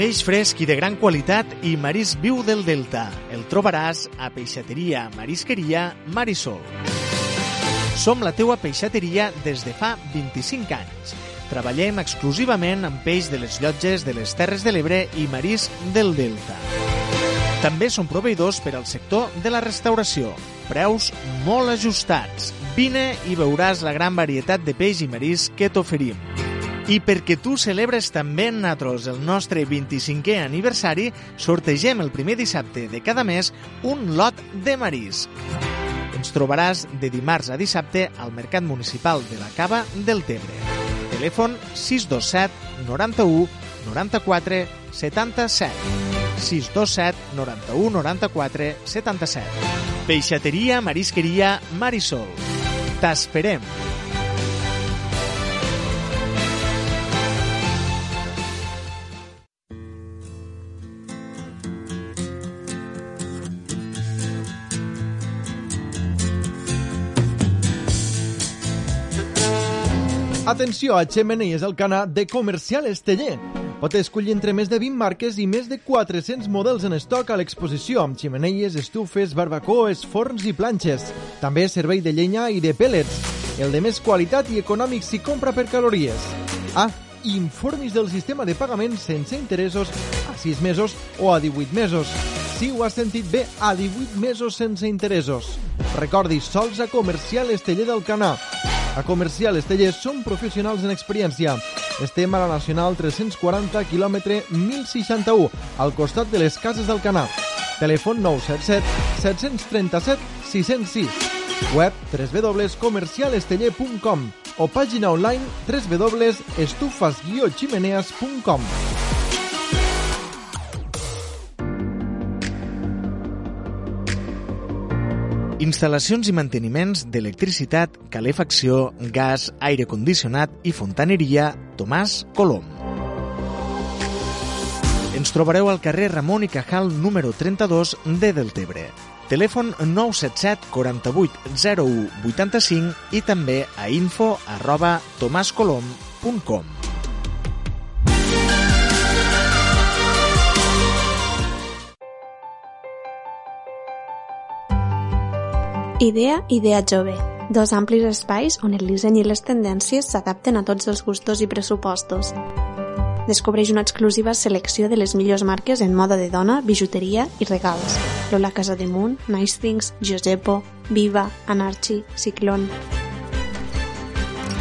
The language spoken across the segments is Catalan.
Peix fresc i de gran qualitat i marisc viu del Delta. El trobaràs a Peixateria Marisqueria Marisol. Som la teua peixateria des de fa 25 anys. Treballem exclusivament amb peix de les llotges de les Terres de l'Ebre i marisc del Delta. També som proveïdors per al sector de la restauració. Preus molt ajustats. Vine i veuràs la gran varietat de peix i marisc que t'oferim. I perquè tu celebres també en Natros el nostre 25è aniversari, sortegem el primer dissabte de cada mes un lot de marisc. Ens trobaràs de dimarts a dissabte al Mercat Municipal de la Cava del Tebre. Telèfon 627 91 94 77. 627 91 94 77. Peixateria Marisqueria Marisol. T'esperem! Atenció a el Canà de Comercial Esteller. Pot escollir entre més de 20 marques i més de 400 models en estoc a l'exposició, amb ximeneies, estufes, barbacoes, forns i planxes. També servei de llenya i de pèl·lets. El de més qualitat i econòmic si compra per calories. Ah, informis del sistema de pagament sense interessos a 6 mesos o a 18 mesos. Si ho has sentit bé, a 18 mesos sense interessos. Recordi, sols a Comercial Esteller del Canà. A Comercial Esteller som professionals en experiència. Estem a la Nacional 340, quilòmetre 1061, al costat de les Cases del Canà. Telèfon 977 737 606. Web www.comercialesteller.com o pàgina online www.estufas-chimeneas.com. Instal·lacions i manteniments d'electricitat, calefacció, gas, aire condicionat i fontaneria Tomàs Colom. Ens trobareu al carrer Ramon i Cajal número 32 de Deltebre. Telèfon 977 48 01 85 i també a info arroba tomascolom.com. Idea Idea Jove. Dos amplis espais on el disseny i les tendències s'adapten a tots els gustos i pressupostos. Descobreix una exclusiva selecció de les millors marques en moda de dona, bijuteria i regals. Lola Casademunt, Nice Things, Giusepo, Viva, Anarchi, Ciclón...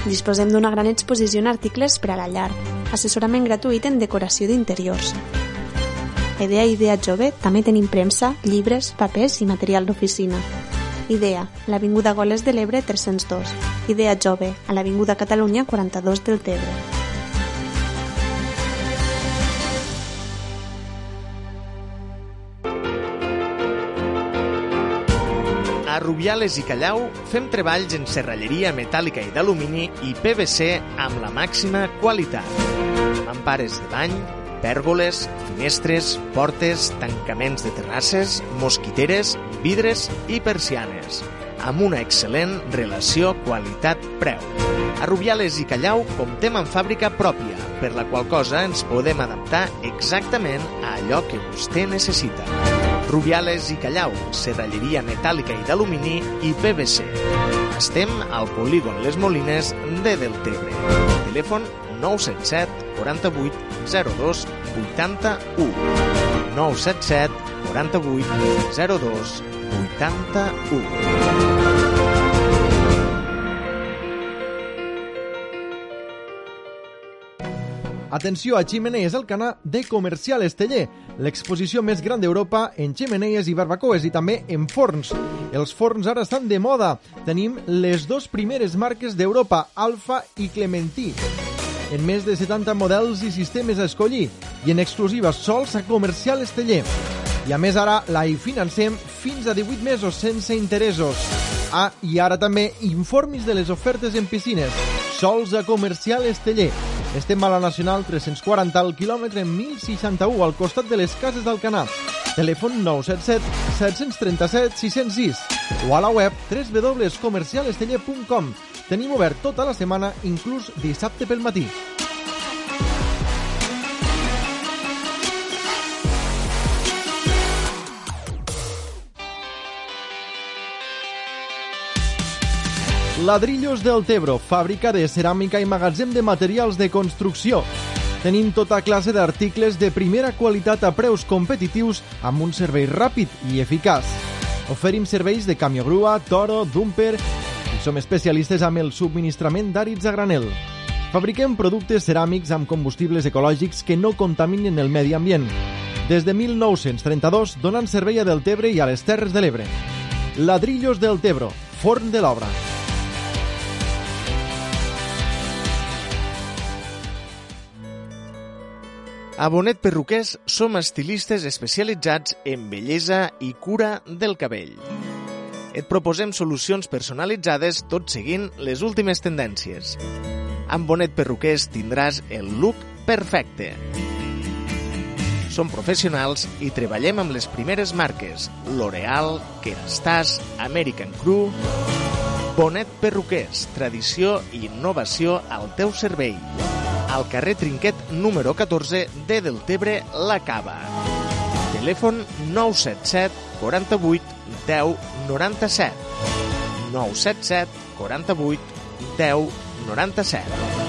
Disposem d'una gran exposició en articles per a la llar, assessorament gratuït en decoració d'interiors. Idea Idea Jove també tenim premsa, llibres, papers i material d'oficina. Idea, a l'Avinguda Goles de l'Ebre 302. Idea Jove, a l'Avinguda Catalunya 42 del Tebre. A Rubiales i Callau fem treballs en serralleria metàl·lica i d'alumini i PVC amb la màxima qualitat. Mampares de bany, pèrgoles, finestres, portes, tancaments de terrasses, mosquiteres, vidres i persianes, amb una excel·lent relació qualitat-preu. A Rubiales i Callau comptem amb fàbrica pròpia, per la qual cosa ens podem adaptar exactament a allò que vostè necessita. Rubiales i Callau, serralleria metàl·lica i d'alumini i PVC. Estem al polígon Les Molines de Deltebre. Telèfon 977 48 02 81 977 48 02 81 Atenció a Ximeneies el Canà de Comercial Esteller, l'exposició més gran d'Europa en ximeneies i barbacoes i també en forns. Els forns ara estan de moda. Tenim les dos primeres marques d'Europa, Alfa i Clementí. En més de 70 models i sistemes a escollir i en exclusiva sols a Comercial Esteller. I a més ara la hi financem fins a 18 mesos sense interessos. Ah, i ara també informis de les ofertes en piscines. Sols a Comercial Esteller. Estem a la Nacional 340 al quilòmetre 1061 al costat de les Cases del Canà. Telèfon 977 737 606 o a la web www.comercialesteller.com. Tenim obert tota la setmana, inclús dissabte pel matí. Ladrillos del Tebro, fàbrica de ceràmica i magatzem de materials de construcció. Tenim tota classe d'articles de primera qualitat a preus competitius amb un servei ràpid i eficaç. Oferim serveis de camió grua, toro, dumper i som especialistes amb el subministrament d'àrids a granel. Fabriquem productes ceràmics amb combustibles ecològics que no contaminen el medi ambient. Des de 1932 donant servei a Deltebre i a les Terres de l'Ebre. Ladrillos del Tebro, forn de l'obra. A Bonet Perruquers som estilistes especialitzats en bellesa i cura del cabell. Et proposem solucions personalitzades tot seguint les últimes tendències. Amb Bonet Perruquers tindràs el look perfecte. Som professionals i treballem amb les primeres marques L'Oreal, Kerastase, American Crew... Bonet Perruquers, tradició i innovació al teu servei al carrer Trinquet número 14 de Deltebre La Cava. Telèfon 977 48 10 97. 977 48 10 97.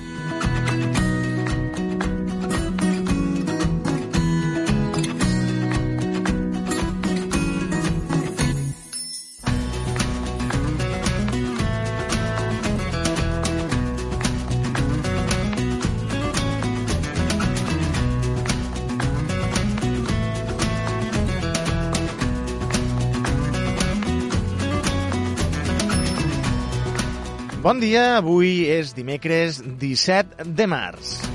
Bon dia, avui és dimecres 17 de març.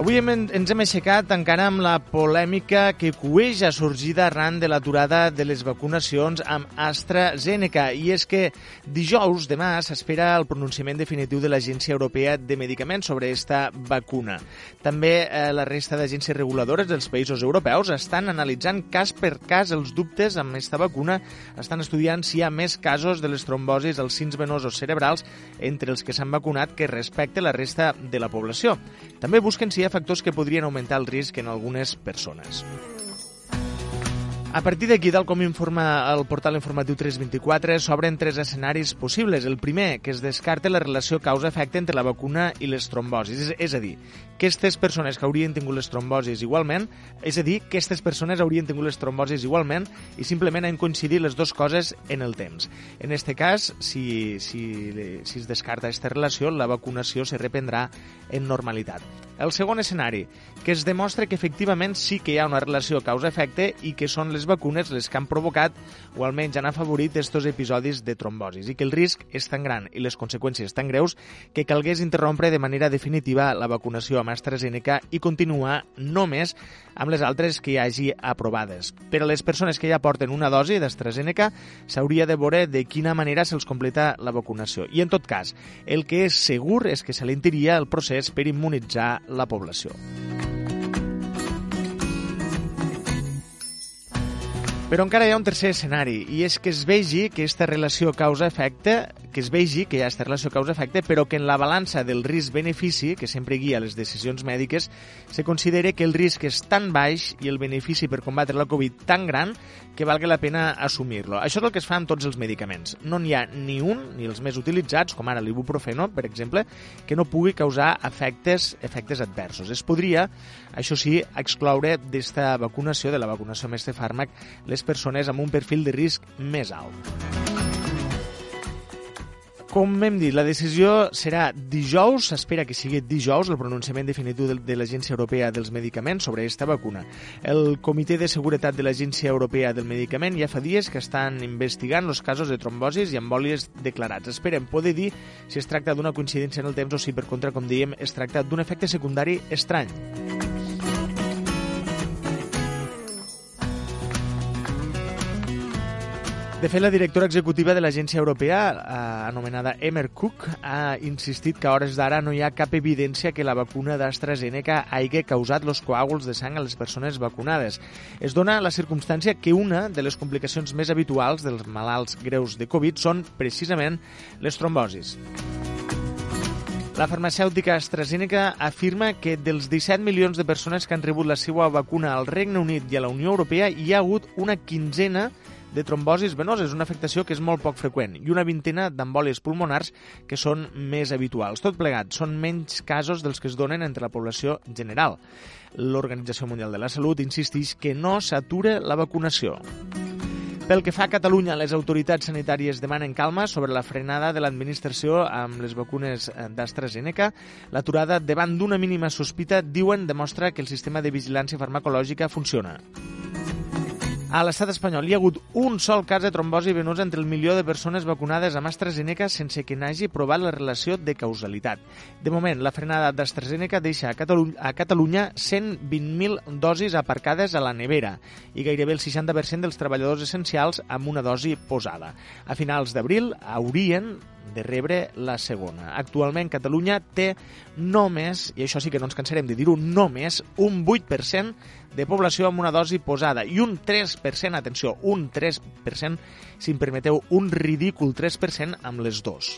Avui hem, ens hem aixecat encara amb la polèmica que cueja sorgida arran de l'aturada de les vacunacions amb AstraZeneca. I és que dijous, demà, s'espera el pronunciament definitiu de l'Agència Europea de Medicaments sobre aquesta vacuna. També eh, la resta d'agències reguladores dels països europeus estan analitzant cas per cas els dubtes amb aquesta vacuna, estan estudiant si hi ha més casos de les trombosis als cins venosos cerebrals entre els que s'han vacunat que respecte la resta de la població. També busquen si hi ha factors que podrien augmentar el risc en algunes persones. A partir d'aquí, tal com informa el portal informatiu 324, s'obren tres escenaris possibles. El primer, que es descarta la relació causa-efecte entre la vacuna i les trombosis. És, és a dir, que aquestes persones que haurien tingut les trombosis igualment, és a dir, que aquestes persones haurien tingut les trombosis igualment i simplement han coincidit les dues coses en el temps. En aquest cas, si, si, si es descarta aquesta relació, la vacunació se reprendrà en normalitat. El segon escenari, que es demostra que efectivament sí que hi ha una relació causa-efecte i que són les vacunes les que han provocat o almenys han afavorit estos episodis de trombosis i que el risc és tan gran i les conseqüències tan greus que calgués interrompre de manera definitiva la vacunació amb AstraZeneca i continuar només amb les altres que hi hagi aprovades. Per a les persones que ja porten una dosi d'AstraZeneca s'hauria de veure de quina manera se'ls completa la vacunació. I en tot cas, el que és segur és que s'alentiria el procés per immunitzar la població. Però encara hi ha un tercer escenari, i és que es vegi que aquesta relació causa-efecte, que es vegi que hi ha aquesta relació causa-efecte, però que en la balança del risc-benefici, que sempre guia les decisions mèdiques, se considere que el risc és tan baix i el benefici per combatre la Covid tan gran que valga la pena assumir-lo. Això és el que es fa amb tots els medicaments. No n'hi ha ni un, ni els més utilitzats, com ara l'ibuprofeno, per exemple, que no pugui causar efectes, efectes adversos. Es podria, això sí, excloure d'esta vacunació, de la vacunació amb este fàrmac, les persones amb un perfil de risc més alt. Com hem dit, la decisió serà dijous, s'espera que sigui dijous el pronunciament definitiu de, l'Agència Europea dels Medicaments sobre aquesta vacuna. El Comitè de Seguretat de l'Agència Europea del Medicament ja fa dies que estan investigant els casos de trombosis i embòlies declarats. Esperen poder dir si es tracta d'una coincidència en el temps o si, per contra, com dèiem, es tracta d'un efecte secundari estrany. De fet, la directora executiva de l'agència europea, eh, anomenada Emer Cook, ha insistit que a hores d'ara no hi ha cap evidència que la vacuna d'AstraZeneca hagi causat els coàguls de sang a les persones vacunades. Es dona la circumstància que una de les complicacions més habituals dels malalts greus de Covid són precisament les trombosis. La farmacèutica AstraZeneca afirma que dels 17 milions de persones que han rebut la seva vacuna al Regne Unit i a la Unió Europea hi ha hagut una quinzena de trombosis venoses, una afectació que és molt poc freqüent, i una vintena d'embòlies pulmonars que són més habituals. Tot plegat, són menys casos dels que es donen entre la població general. L'Organització Mundial de la Salut insisteix que no s'atura la vacunació. Pel que fa a Catalunya, les autoritats sanitàries demanen calma sobre la frenada de l'administració amb les vacunes d'AstraZeneca. L'aturada davant d'una mínima sospita, diuen, demostra que el sistema de vigilància farmacològica funciona. A l'estat espanyol hi ha hagut un sol cas de trombosi venosa entre el milió de persones vacunades amb AstraZeneca sense que n'hagi provat la relació de causalitat. De moment, la frenada d'AstraZeneca deixa a a Catalunya 120.000 dosis aparcades a la nevera i gairebé el 60% dels treballadors essencials amb una dosi posada. A finals d'abril haurien de rebre la segona. Actualment Catalunya té només, i això sí que no ens cansarem de dir-ho, només un 8% de població amb una dosi posada i un 3%, atenció, un 3%, si em permeteu, un ridícul 3% amb les dos.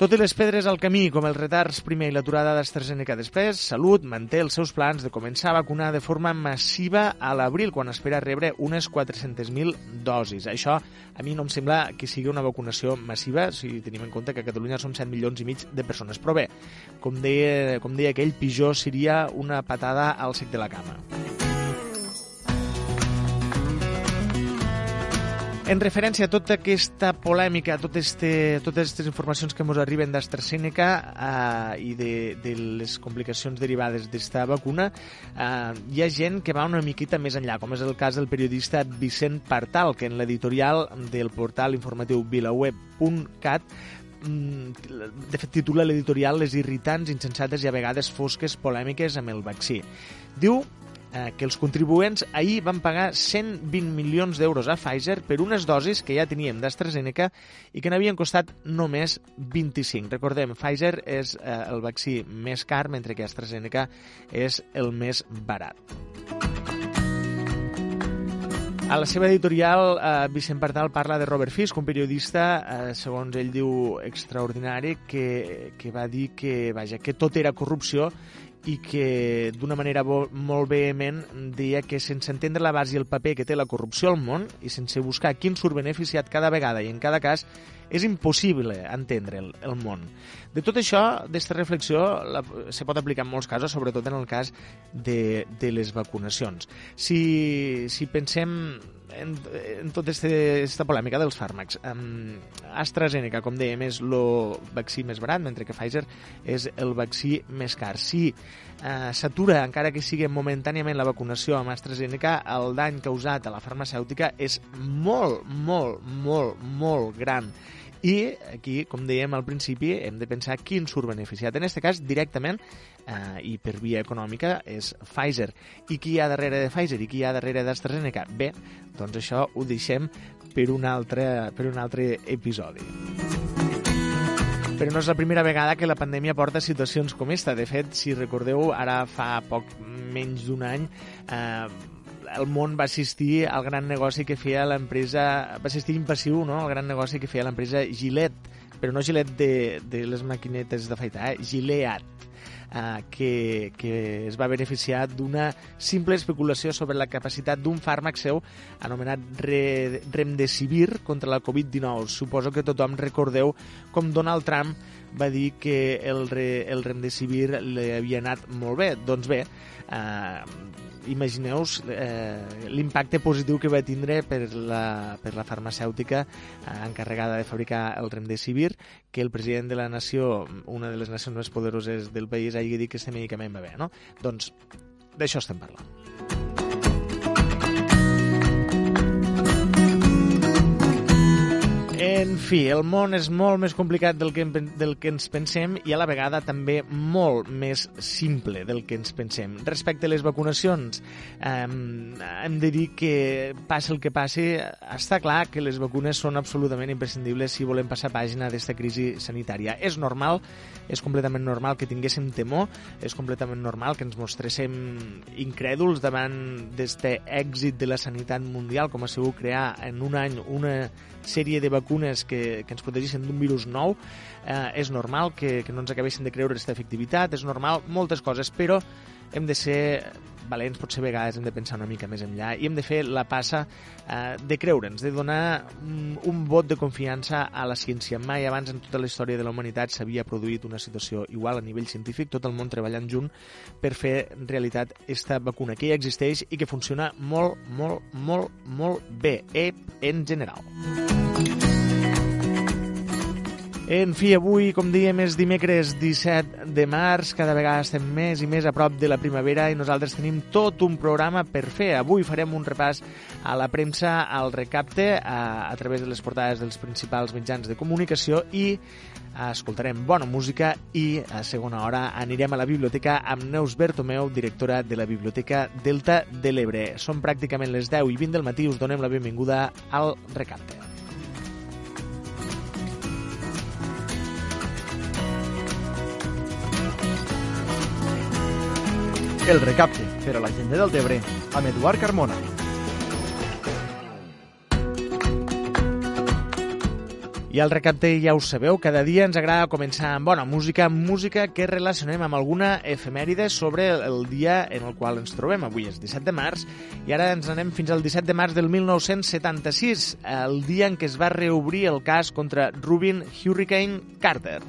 Tot i les pedres al camí, com els retards primer i l'aturada d'AstraZeneca després, Salut manté els seus plans de començar a vacunar de forma massiva a l'abril, quan espera rebre unes 400.000 dosis. Això a mi no em sembla que sigui una vacunació massiva, si tenim en compte que a Catalunya són 7 milions i mig de persones. Però bé, com deia, com deia aquell, pitjor seria una patada al sec de la cama. En referència a tota aquesta polèmica, tot este, totes aquestes informacions que ens arriben d'AstraZeneca eh, i de, de les complicacions derivades d'esta vacuna, eh, hi ha gent que va una miqueta més enllà, com és el cas del periodista Vicent Partal, que en l'editorial del portal informatiu vilaweb.cat mm, de fet titula l'editorial Les irritants, insensates i a vegades fosques polèmiques amb el vaccí. Diu eh, que els contribuents ahir van pagar 120 milions d'euros a Pfizer per unes dosis que ja teníem d'AstraZeneca i que n'havien costat només 25. Recordem, Pfizer és eh, el vaccí més car, mentre que AstraZeneca és el més barat. A la seva editorial, eh, Vicent Partal parla de Robert Fisk, un periodista, eh, segons ell diu, extraordinari, que, que va dir que, vaja, que tot era corrupció i que d'una manera molt vehement deia que sense entendre la base i el paper que té la corrupció al món i sense buscar quin surt beneficiat cada vegada i en cada cas, és impossible entendre el, el món. De tot això, d'aquesta reflexió, la, se pot aplicar en molts casos, sobretot en el cas de, de les vacunacions. Si, si pensem en, en tota aquesta polèmica dels fàrmacs. Um, AstraZeneca, com dèiem, és el vaccí més barat, mentre que Pfizer és el vaccí més car. Si uh, s'atura, encara que sigui momentàniament, la vacunació amb AstraZeneca, el dany causat a la farmacèutica és molt, molt, molt, molt gran. I aquí, com dèiem al principi, hem de pensar quin surt beneficiat. En aquest cas, directament, eh, i per via econòmica, és Pfizer. I qui hi ha darrere de Pfizer i qui hi ha darrere d'AstraZeneca? Bé, doncs això ho deixem per un altre, per un altre episodi. Però no és la primera vegada que la pandèmia porta situacions com esta. De fet, si recordeu, ara fa poc menys d'un any, eh, el món va assistir al gran negoci que feia l'empresa, va assistir impassiu, no?, al gran negoci que feia l'empresa Gillette, però no Gillette de, de les maquinetes d'afaitar, eh? Gilead, eh, que, que es va beneficiar d'una simple especulació sobre la capacitat d'un fàrmac seu anomenat Re, Remdesivir contra la Covid-19. Suposo que tothom recordeu com Donald Trump va dir que el, re, el Remdesivir li havia anat molt bé. Doncs bé, eh, imagineu eh, l'impacte positiu que va tindre per la, per la farmacèutica eh, encarregada de fabricar el Remdesivir, que el president de la nació, una de les nacions més poderoses del país, hagi dit que aquest medicament va bé, no? Doncs d'això estem parlant. En fi, el món és molt més complicat del que, del que ens pensem i a la vegada també molt més simple del que ens pensem. Respecte a les vacunacions, eh, hem de dir que passi el que passi, està clar que les vacunes són absolutament imprescindibles si volem passar pàgina d'esta crisi sanitària. És normal, és completament normal que tinguéssim temor, és completament normal que ens mostréssim incrèduls davant d'este èxit de la sanitat mundial, com ha sigut crear en un any una sèrie de vacunes que, que ens protegissin d'un virus nou, eh, és normal que, que no ens acabessin de creure aquesta efectivitat, és normal moltes coses, però hem de ser valents, potser a vegades hem de pensar una mica més enllà i hem de fer la passa eh, de creure'ns, de donar un, un vot de confiança a la ciència. Mai abans en tota la història de la humanitat s'havia produït una situació igual a nivell científic, tot el món treballant junt per fer realitat esta vacuna que ja existeix i que funciona molt, molt, molt, molt bé, en general. En fi, avui, com dèiem, és dimecres 17 de març, cada vegada estem més i més a prop de la primavera i nosaltres tenim tot un programa per fer. Avui farem un repàs a la premsa, al recapte, a, a través de les portades dels principals mitjans de comunicació i escoltarem bona música i a segona hora anirem a la biblioteca amb Neus Bertomeu, directora de la Biblioteca Delta de l'Ebre. Són pràcticament les 10 i 20 del matí, us donem la benvinguda al recapte. El recapte, per a la gent del Debre, amb Eduard Carmona. I al recapte ja ho sabeu, cada dia ens agrada començar amb bona música, música que relacionem amb alguna efemèride sobre el dia en el qual ens trobem. Avui és 17 de març i ara ens anem fins al 17 de març del 1976, el dia en què es va reobrir el cas contra Rubin Hurricane Carter.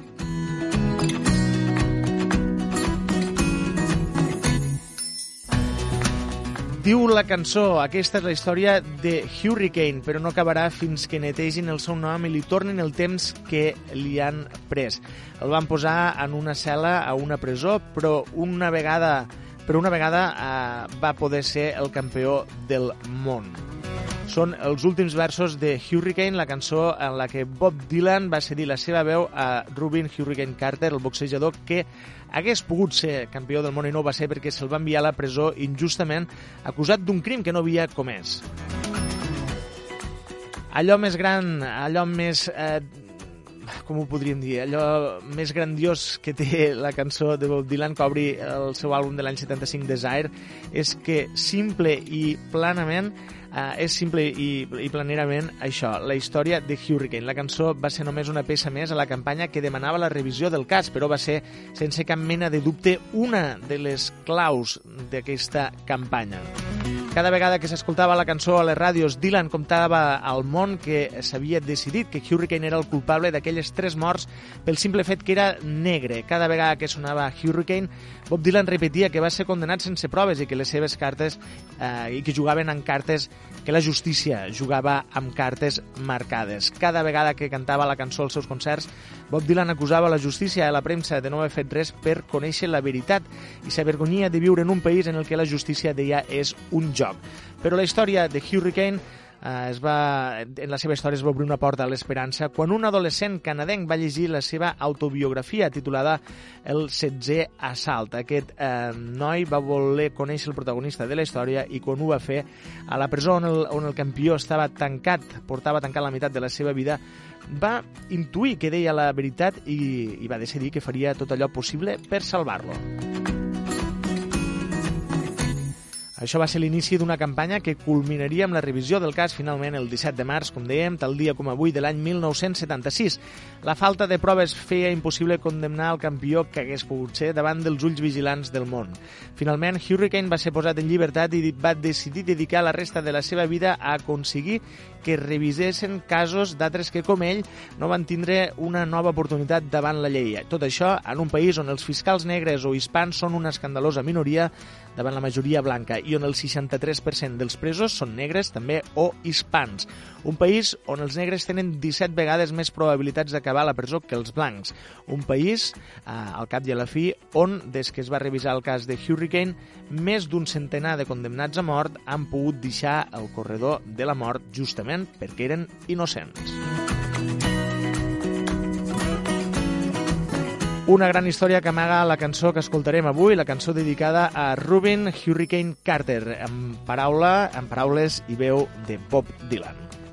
Diu la cançó, aquesta és la història de Hurricane, però no acabarà fins que netegin el seu nom i li tornin el temps que li han pres. El van posar en una cel·la a una presó, però una vegada, però una vegada eh, va poder ser el campió del món. Són els últims versos de Hurricane, la cançó en la que Bob Dylan va cedir la seva veu a Rubin Hurricane Carter, el boxejador que hagués pogut ser campió del món i no va ser perquè se'l va enviar a la presó injustament acusat d'un crim que no havia comès. Allò més gran, allò més... Eh, com ho podríem dir, allò més grandiós que té la cançó de Bob Dylan que obri el seu àlbum de l'any 75 Desire és que simple i planament eh, és simple i, i planerament això, la història de Hurricane. La cançó va ser només una peça més a la campanya que demanava la revisió del cas, però va ser, sense cap mena de dubte, una de les claus d'aquesta campanya. Cada vegada que s'escoltava la cançó a les ràdios, Dylan comptava al món que s'havia decidit que Hurricane era el culpable d'aquelles tres morts pel simple fet que era negre. Cada vegada que sonava Hurricane, Bob Dylan repetia que va ser condenat sense proves i que les seves cartes eh, i que jugaven en cartes que la justícia jugava amb cartes marcades. Cada vegada que cantava la cançó als seus concerts, Bob Dylan acusava la justícia i la premsa de no haver fet res per conèixer la veritat i s'avergonyia de viure en un país en el que la justícia deia és un joc. Però la història de Hurricane eh, es va, en la seva història es va obrir una porta a l'esperança quan un adolescent canadenc va llegir la seva autobiografia titulada El setzer assalt. Aquest eh, noi va voler conèixer el protagonista de la història i quan ho va fer a la presó on el, on el campió estava tancat, portava tancat la meitat de la seva vida, va intuir que deia la veritat i, i va decidir que faria tot allò possible per salvar-lo. Això va ser l'inici d'una campanya que culminaria amb la revisió del cas finalment el 17 de març, com dèiem, tal dia com avui de l'any 1976. La falta de proves feia impossible condemnar el campió que hagués pogut ser davant dels ulls vigilants del món. Finalment, Hurricane va ser posat en llibertat i va decidir dedicar la resta de la seva vida a aconseguir que revisessin casos d'altres que, com ell, no van tindre una nova oportunitat davant la llei. Tot això en un país on els fiscals negres o hispans són una escandalosa minoria davant la majoria blanca i on el 63% dels presos són negres també o hispans. Un país on els negres tenen 17 vegades més probabilitats d'acabar a la presó que els blancs. Un país, eh, al cap i a la fi, on, des que es va revisar el cas de Hurricane, més d'un centenar de condemnats a mort han pogut deixar el corredor de la mort justament perquè eren innocents. Una gran història que amaga la cançó que escoltarem avui, la cançó dedicada a Ruben Hurricane Carter, en, paraula, en paraules i veu de Bob Dylan.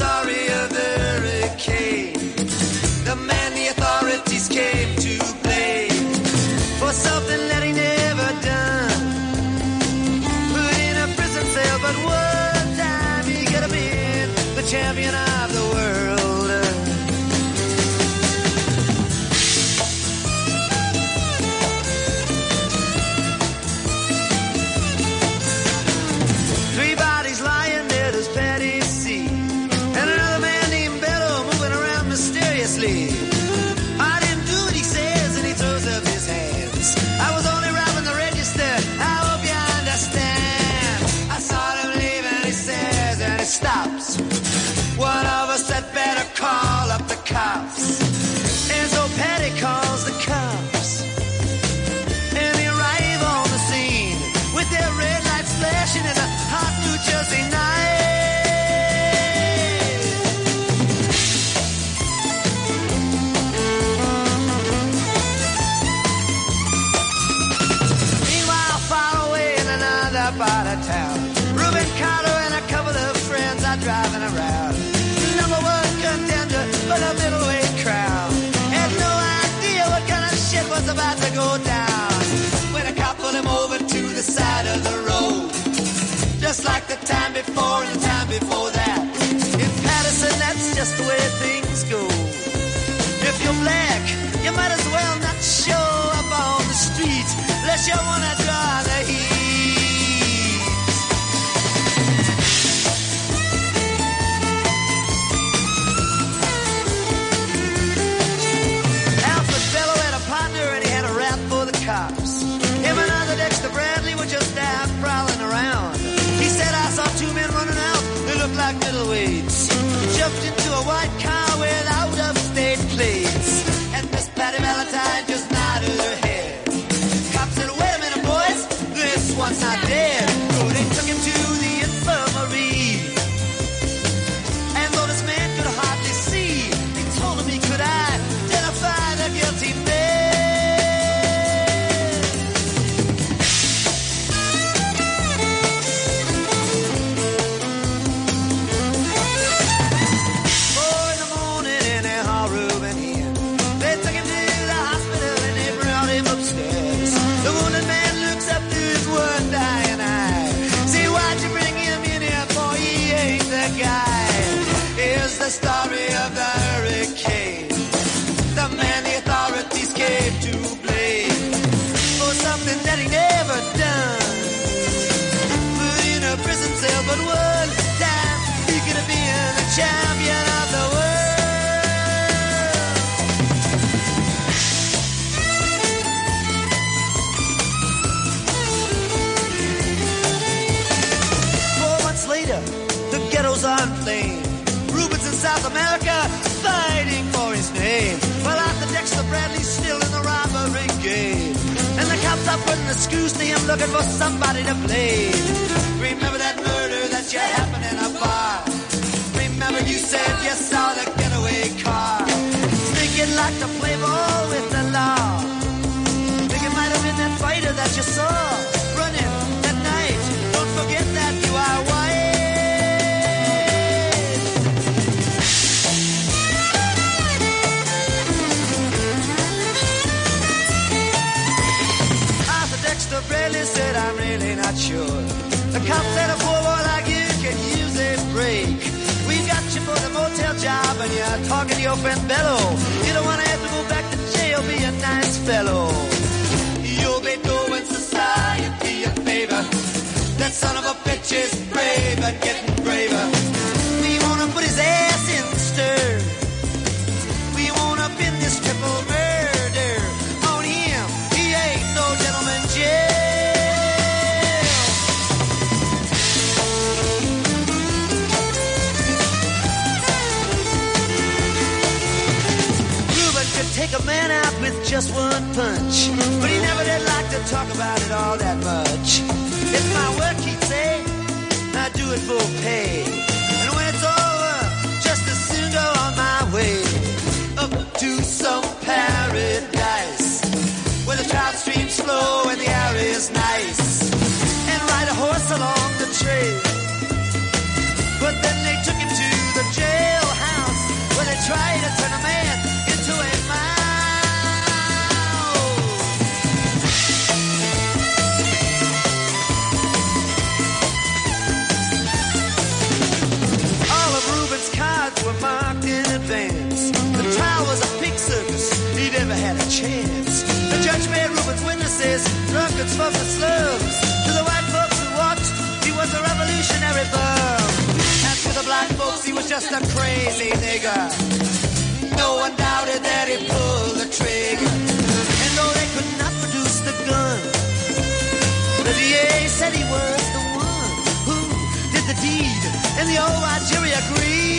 story of the hurricane. time before and the time before that. In Patterson, that's just the way things go. If you're black, you might as well not show up on the street unless you wanna up in the screws to him looking for somebody to blame. Remember that murder that you happened in a bar. Remember you said you saw the getaway car. Thinking like the playboy with the law. Think it might have been that fighter that you saw. really not sure. The cop said a poor boy like you could use a break. We got you for the motel job and you're talking to your friend Bello. You don't want to have to go back to jail, be a nice fellow. You'll be doing society a favor. That son of a bitch is brave and getting just one punch. But he never did like to talk about it all that much. It's my work, he'd say. I do it for pay. And when it's over, just as soon go on my way. Up to some paradise. Where the trout streams flow and the air is nice. And ride a horse along the trail. But then they took him to the jailhouse where they tried to turn a man chance. The judge made Reuben's witnesses drunkards the slums. To the white folks who watched, he was a revolutionary bum. And to the black folks, he was just a crazy nigger. No one doubted that he pulled the trigger. And though they could not produce the gun, the DA said he was the one who did the deed, and the old jury agreed.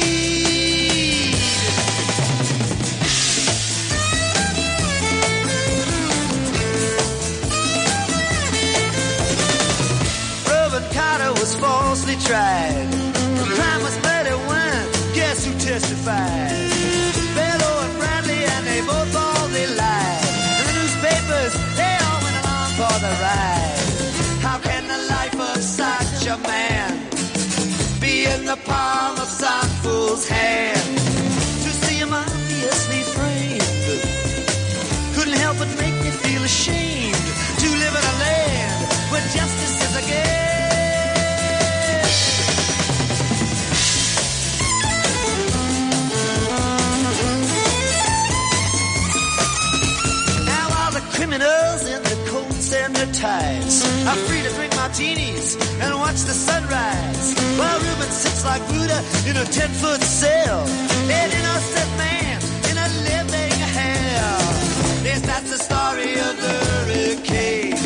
Fool's hand? To see him obviously framed couldn't help but make me feel ashamed to live in a land where justice is a game. Now all the criminals in the coats and their ties are free to drink martinis and watch the sunrise. While Reuben sits like Buddha in a ten-foot cell, an innocent man in a living hell. Yes, that's the story of the hurricane.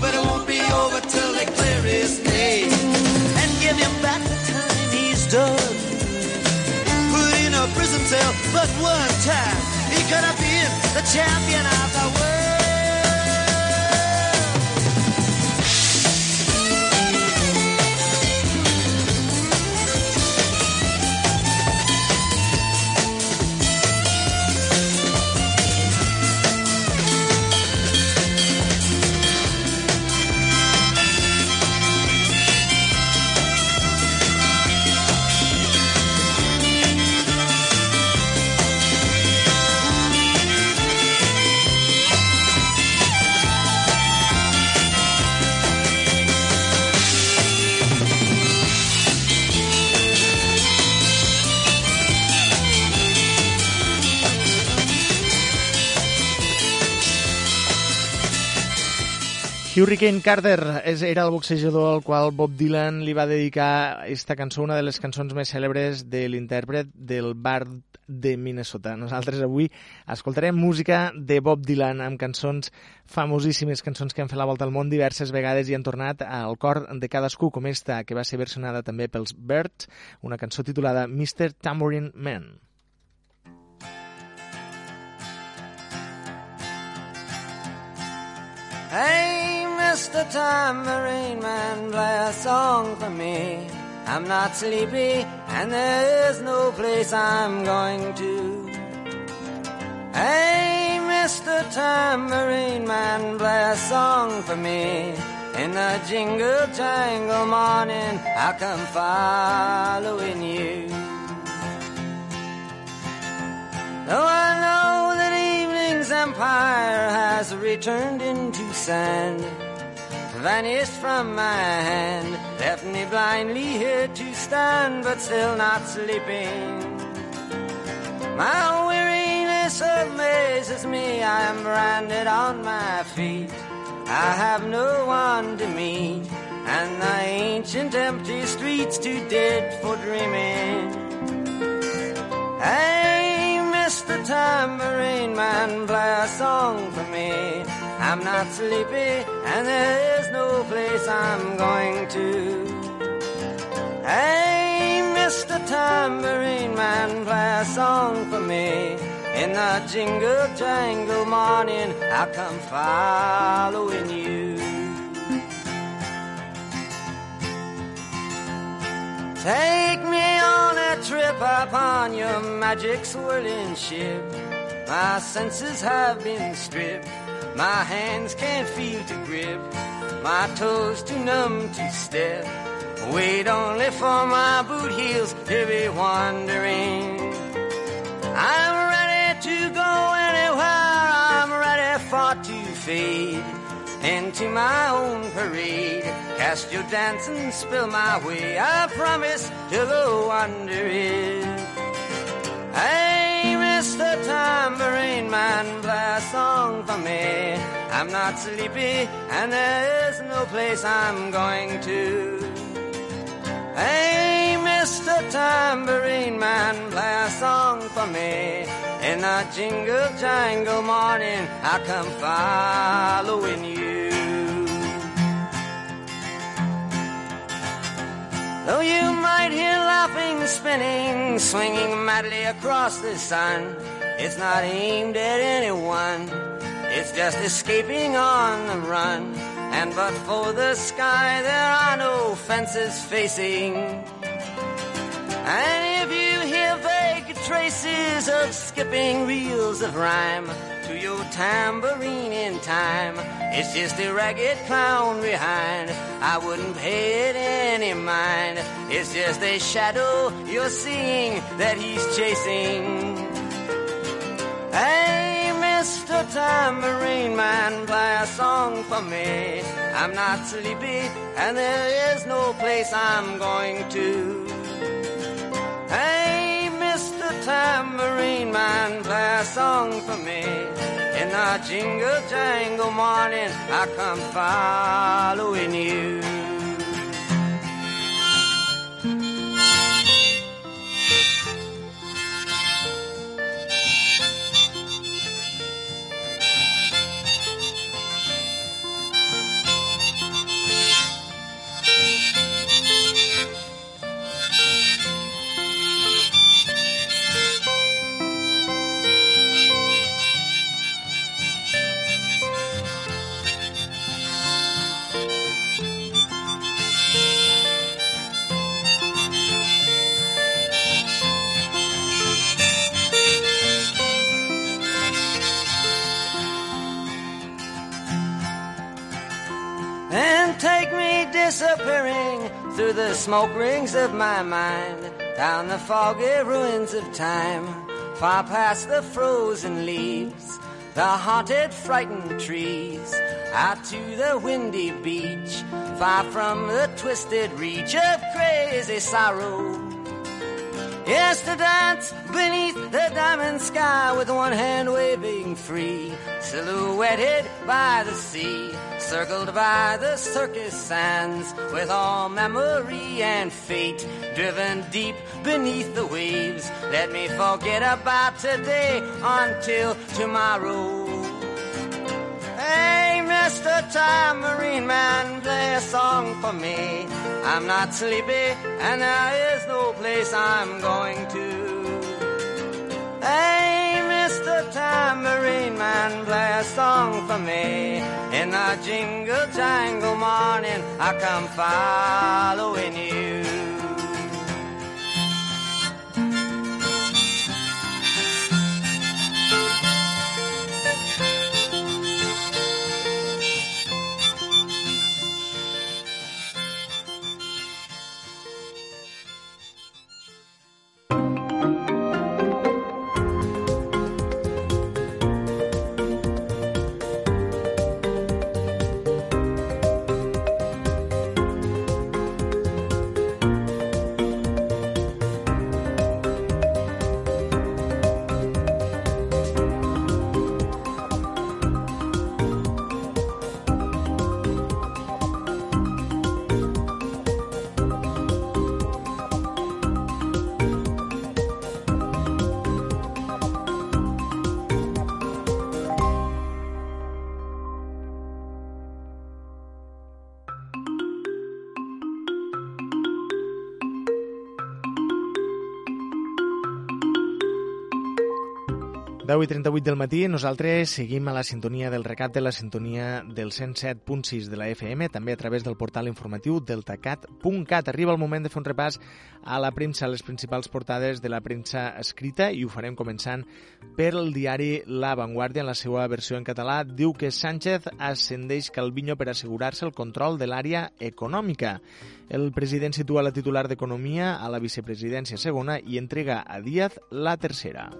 But it won't be over till they clear his name and give him back the time he's done. Put in a prison cell, but one time he could have been the champion of the world. Hurricane Carter és, era el boxejador al qual Bob Dylan li va dedicar esta cançó, una de les cançons més cèlebres de l'intèrpret del Bard de Minnesota. Nosaltres avui escoltarem música de Bob Dylan amb cançons famosíssimes, cançons que han fet la volta al món diverses vegades i han tornat al cor de cadascú, com esta, que va ser versionada també pels Birds, una cançó titulada Mr. Tambourine Man. Hey, Mr. Tambourine Man, play a song for me. I'm not sleepy, and there is no place I'm going to. Hey, Mr. Tambourine Man, play a song for me. In the jingle jangle morning, I'll come following you. Though I know that empire has returned into sand, vanished from my hand, left me blindly here to stand, but still not sleeping. My weariness amazes me, I am branded on my feet. I have no one to meet, and the ancient empty streets too dead for dreaming. Mr. Tambourine Man, play a song for me. I'm not sleepy, and there is no place I'm going to. Hey, Mr. Tambourine Man, play a song for me. In the jingle jangle morning, I'll come following you. Take me on a trip upon your magic swirling ship. My senses have been stripped. My hands can't feel to grip. My toes too numb to step. Wait only for my boot heels to be wandering. I'm ready to go anywhere. I'm ready for to fade into my own parade. Cast your dance and spill my way. I promise to go under it. Hey, Mr. Tambourine Man, play a song for me. I'm not sleepy and there is no place I'm going to. Hey, Mr. Tambourine Man, play a song for me. In a jingle jangle morning, I come following you. Though you might hear laughing, spinning, swinging madly across the sun, it's not aimed at anyone. It's just escaping on the run. And but for the sky, there are no fences facing. And if you hear vague traces of skipping reels of rhyme to your tambourine in time, it's just a ragged clown behind. I wouldn't pay it any mind. It's just a shadow you're seeing that he's chasing. Hey, Mr. Tambourine Man, play a song for me. I'm not sleepy, and there is no place I'm going to. Hey. Tambourine Man, play a song for me. In the jingle jangle morning, I come following you. Disappearing through the smoke rings of my mind, down the foggy ruins of time, far past the frozen leaves, the haunted, frightened trees, out to the windy beach, far from the twisted reach of crazy sorrow. Yes, to dance beneath the diamond sky with one hand waving free, silhouetted by the sea, circled by the circus sands, with all memory and fate driven deep beneath the waves. Let me forget about today until tomorrow. Hey, Mr. Tambourine Man, play a song for me. I'm not sleepy, and there is no place I'm going to. Hey, Mr. Tambourine Man, play a song for me. In the jingle jangle morning, I come following you. 10 i 38 del matí, nosaltres seguim a la sintonia del recap de la sintonia del 107.6 de la FM, també a través del portal informatiu deltacat.cat. Arriba el moment de fer un repàs a la premsa, a les principals portades de la premsa escrita, i ho farem començant per el diari La Vanguardia, en la seva versió en català. Diu que Sánchez ascendeix Calviño per assegurar-se el control de l'àrea econòmica. El president situa la titular d'Economia a la vicepresidència segona i entrega a Díaz la tercera.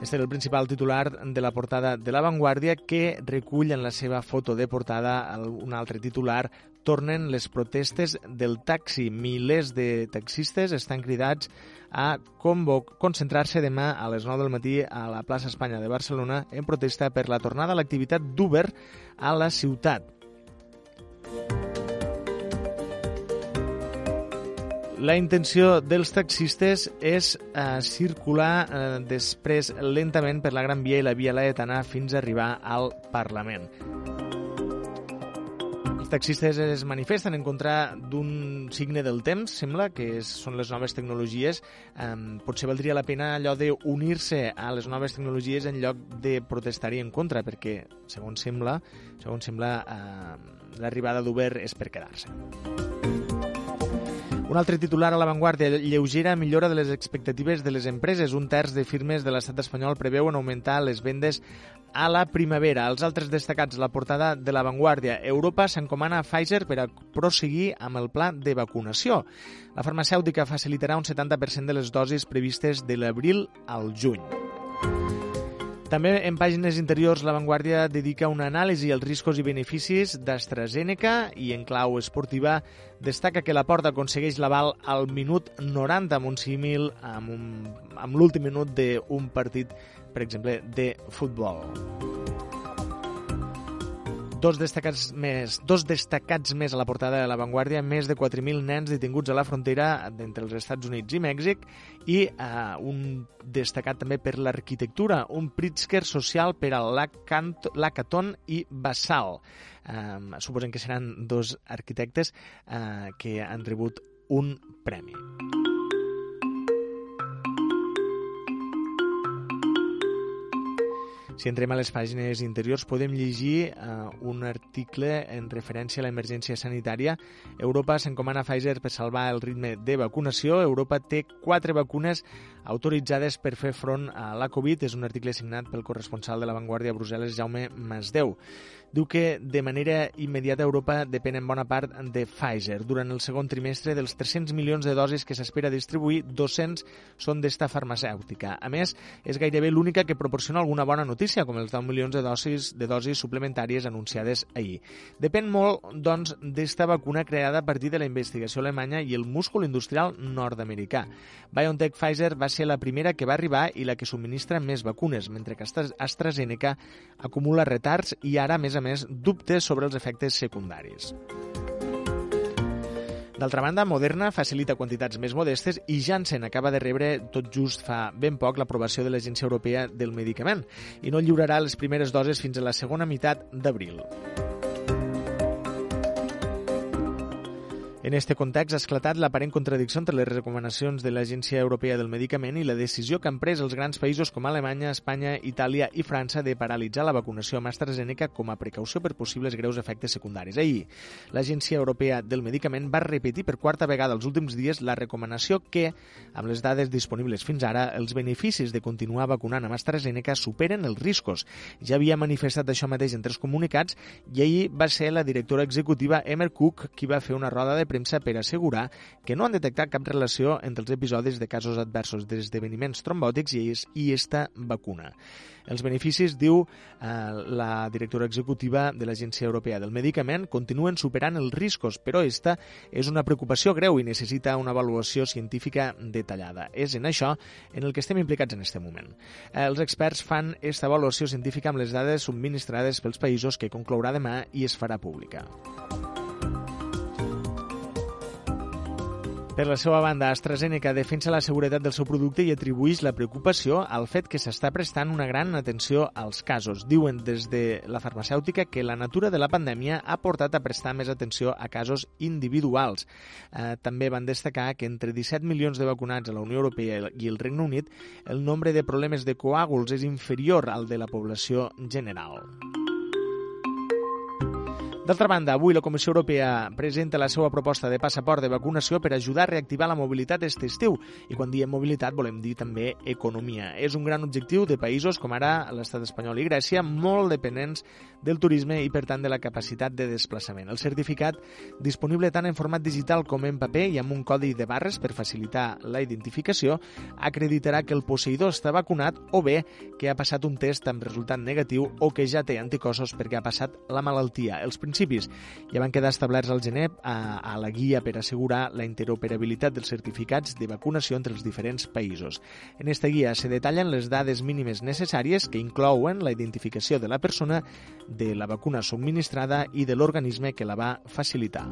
Este era el principal titular de la portada de La Vanguardia que recull en la seva foto de portada un altre titular tornen les protestes del taxi. Milers de taxistes estan cridats a concentrar-se demà a les 9 del matí a la plaça Espanya de Barcelona en protesta per la tornada a l'activitat d'Uber a la ciutat. La intenció dels taxistes és eh, circular eh, després lentament per la Gran Via i la Via Laetana fins a arribar al Parlament. Els taxistes es manifesten en contra d'un signe del temps, sembla, que és, són les noves tecnologies. Eh, potser valdria la pena allò d'unir-se a les noves tecnologies en lloc de protestar-hi en contra, perquè, segons sembla, segons sembla eh, l'arribada d'Uber és per quedar-se. Un altre titular a l'avantguàrdia, lleugera millora de les expectatives de les empreses. Un terç de firmes de l'estat espanyol preveuen augmentar les vendes a la primavera. Els altres destacats la portada de l'avantguàrdia. Europa s'encomana a Pfizer per a proseguir amb el pla de vacunació. La farmacèutica facilitarà un 70% de les dosis previstes de l'abril al juny. També en pàgines interiors La Vanguardia dedica una anàlisi als riscos i beneficis d'AstraZeneca i en clau esportiva destaca que la Porta aconsegueix l'aval al minut 90 amb un símil amb, un, amb l'últim minut d'un partit, per exemple, de futbol. Dos destacats més, dos destacats més a la portada de La Vanguardia, més de 4.000 nens detinguts a la frontera entre els Estats Units i Mèxic i eh, un destacat també per l'arquitectura, un Pritzker social per a l'Acaton i Basal. Eh, suposen que seran dos arquitectes eh, que han rebut un premi. Si entrem a les pàgines interiors podem llegir uh, un article en referència a l'emergència sanitària. Europa s'encomana Pfizer per salvar el ritme de vacunació. Europa té quatre vacunes autoritzades per fer front a la Covid. És un article signat pel corresponsal de la Vanguardia a Brussel·les, Jaume Masdeu diu que de manera immediata Europa depèn en bona part de Pfizer. Durant el segon trimestre, dels 300 milions de dosis que s'espera distribuir, 200 són d'esta farmacèutica. A més, és gairebé l'única que proporciona alguna bona notícia, com els 10 milions de dosis, de dosis suplementàries anunciades ahir. Depèn molt, doncs, d'esta vacuna creada a partir de la investigació alemanya i el múscul industrial nord-americà. BioNTech Pfizer va ser la primera que va arribar i la que subministra més vacunes, mentre que AstraZeneca acumula retards i ara, més a més, dubtes sobre els efectes secundaris. D'altra banda, Moderna facilita quantitats més modestes i Janssen acaba de rebre tot just fa ben poc l'aprovació de l'Agència Europea del Medicament i no lliurarà les primeres doses fins a la segona meitat d'abril. En este context ha esclatat l'aparent contradicció entre les recomanacions de l'Agència Europea del Medicament i la decisió que han pres els grans països com Alemanya, Espanya, Itàlia i França de paralitzar la vacunació amb AstraZeneca com a precaució per possibles greus efectes secundaris. Ahir, l'Agència Europea del Medicament va repetir per quarta vegada els últims dies la recomanació que, amb les dades disponibles fins ara, els beneficis de continuar vacunant amb AstraZeneca superen els riscos. Ja havia manifestat això mateix en tres comunicats i ahir va ser la directora executiva Emer Cook qui va fer una roda de premsa per assegurar que no han detectat cap relació entre els episodis de casos adversos d'esdeveniments trombòtics i, i esta vacuna. Els beneficis, diu eh, la directora executiva de l'Agència Europea del Medicament, continuen superant els riscos, però esta és una preocupació greu i necessita una avaluació científica detallada. És en això en el que estem implicats en aquest moment. Eh, els experts fan aquesta avaluació científica amb les dades subministrades pels països que conclourà demà i es farà pública. Per la seva banda, AstraZeneca defensa la seguretat del seu producte i atribueix la preocupació al fet que s'està prestant una gran atenció als casos. Diuen des de la farmacèutica que la natura de la pandèmia ha portat a prestar més atenció a casos individuals. Eh, també van destacar que entre 17 milions de vacunats a la Unió Europea i el Regne Unit, el nombre de problemes de coàguls és inferior al de la població general. D'altra banda, avui la Comissió Europea presenta la seva proposta de passaport de vacunació per ajudar a reactivar la mobilitat aquest estiu. I quan diem mobilitat volem dir també economia. És un gran objectiu de països com ara l'estat espanyol i Grècia, molt dependents del turisme i, per tant, de la capacitat de desplaçament. El certificat, disponible tant en format digital com en paper i amb un codi de barres per facilitar la identificació, acreditarà que el posseïdor està vacunat o bé que ha passat un test amb resultat negatiu o que ja té anticossos perquè ha passat la malaltia. Els principis ja van quedar establerts al gener a, a la guia per assegurar la interoperabilitat dels certificats de vacunació entre els diferents països. En esta guia se detallen les dades mínimes necessàries que inclouen la identificació de la persona, de la vacuna subministrada i de l'organisme que la va facilitar.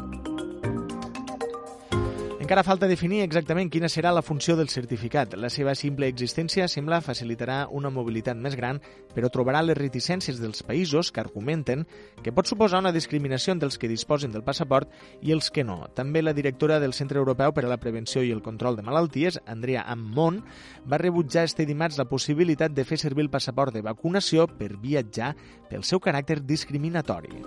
Encara falta definir exactament quina serà la funció del certificat. La seva simple existència sembla facilitarà una mobilitat més gran, però trobarà les reticències dels països que argumenten que pot suposar una discriminació entre els que disposen del passaport i els que no. També la directora del Centre Europeu per a la Prevenció i el Control de Malalties, Andrea Ammon, va rebutjar este dimarts la possibilitat de fer servir el passaport de vacunació per viatjar pel seu caràcter discriminatori.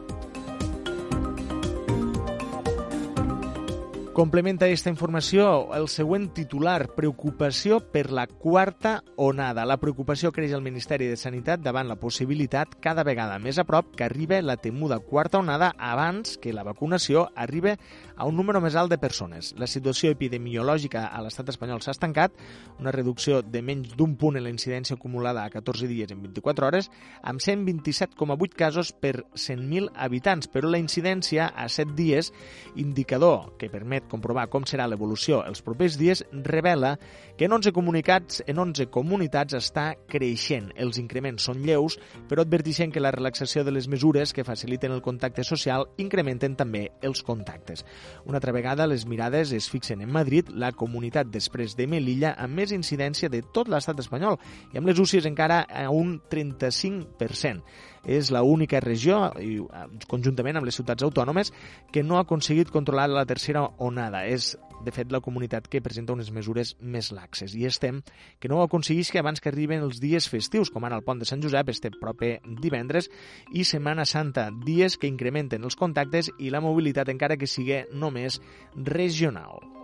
Complementa aquesta informació el següent titular, preocupació per la quarta onada. La preocupació creix al Ministeri de Sanitat davant la possibilitat cada vegada més a prop que arribi la temuda quarta onada abans que la vacunació arribi a un número més alt de persones. La situació epidemiològica a l'estat espanyol s'ha estancat, una reducció de menys d'un punt en la incidència acumulada a 14 dies en 24 hores, amb 127,8 casos per 100.000 habitants, però la incidència a 7 dies, indicador que permet comprovar com serà l'evolució els propers dies, revela que en 11 comunicats, en 11 comunitats està creixent. Els increments són lleus, però adverteixen que la relaxació de les mesures que faciliten el contacte social incrementen també els contactes. Una altra vegada, les mirades es fixen en Madrid, la comunitat després de Melilla amb més incidència de tot l'estat espanyol i amb les UCIs encara a un 35% és la única regió, i, eh, conjuntament amb les ciutats autònomes, que no ha aconseguit controlar la tercera onada. És, de fet, la comunitat que presenta unes mesures més laxes. I estem que no ho aconseguís que abans que arriben els dies festius, com ara el pont de Sant Josep, este proper divendres, i Setmana Santa, dies que incrementen els contactes i la mobilitat, encara que sigui només regional.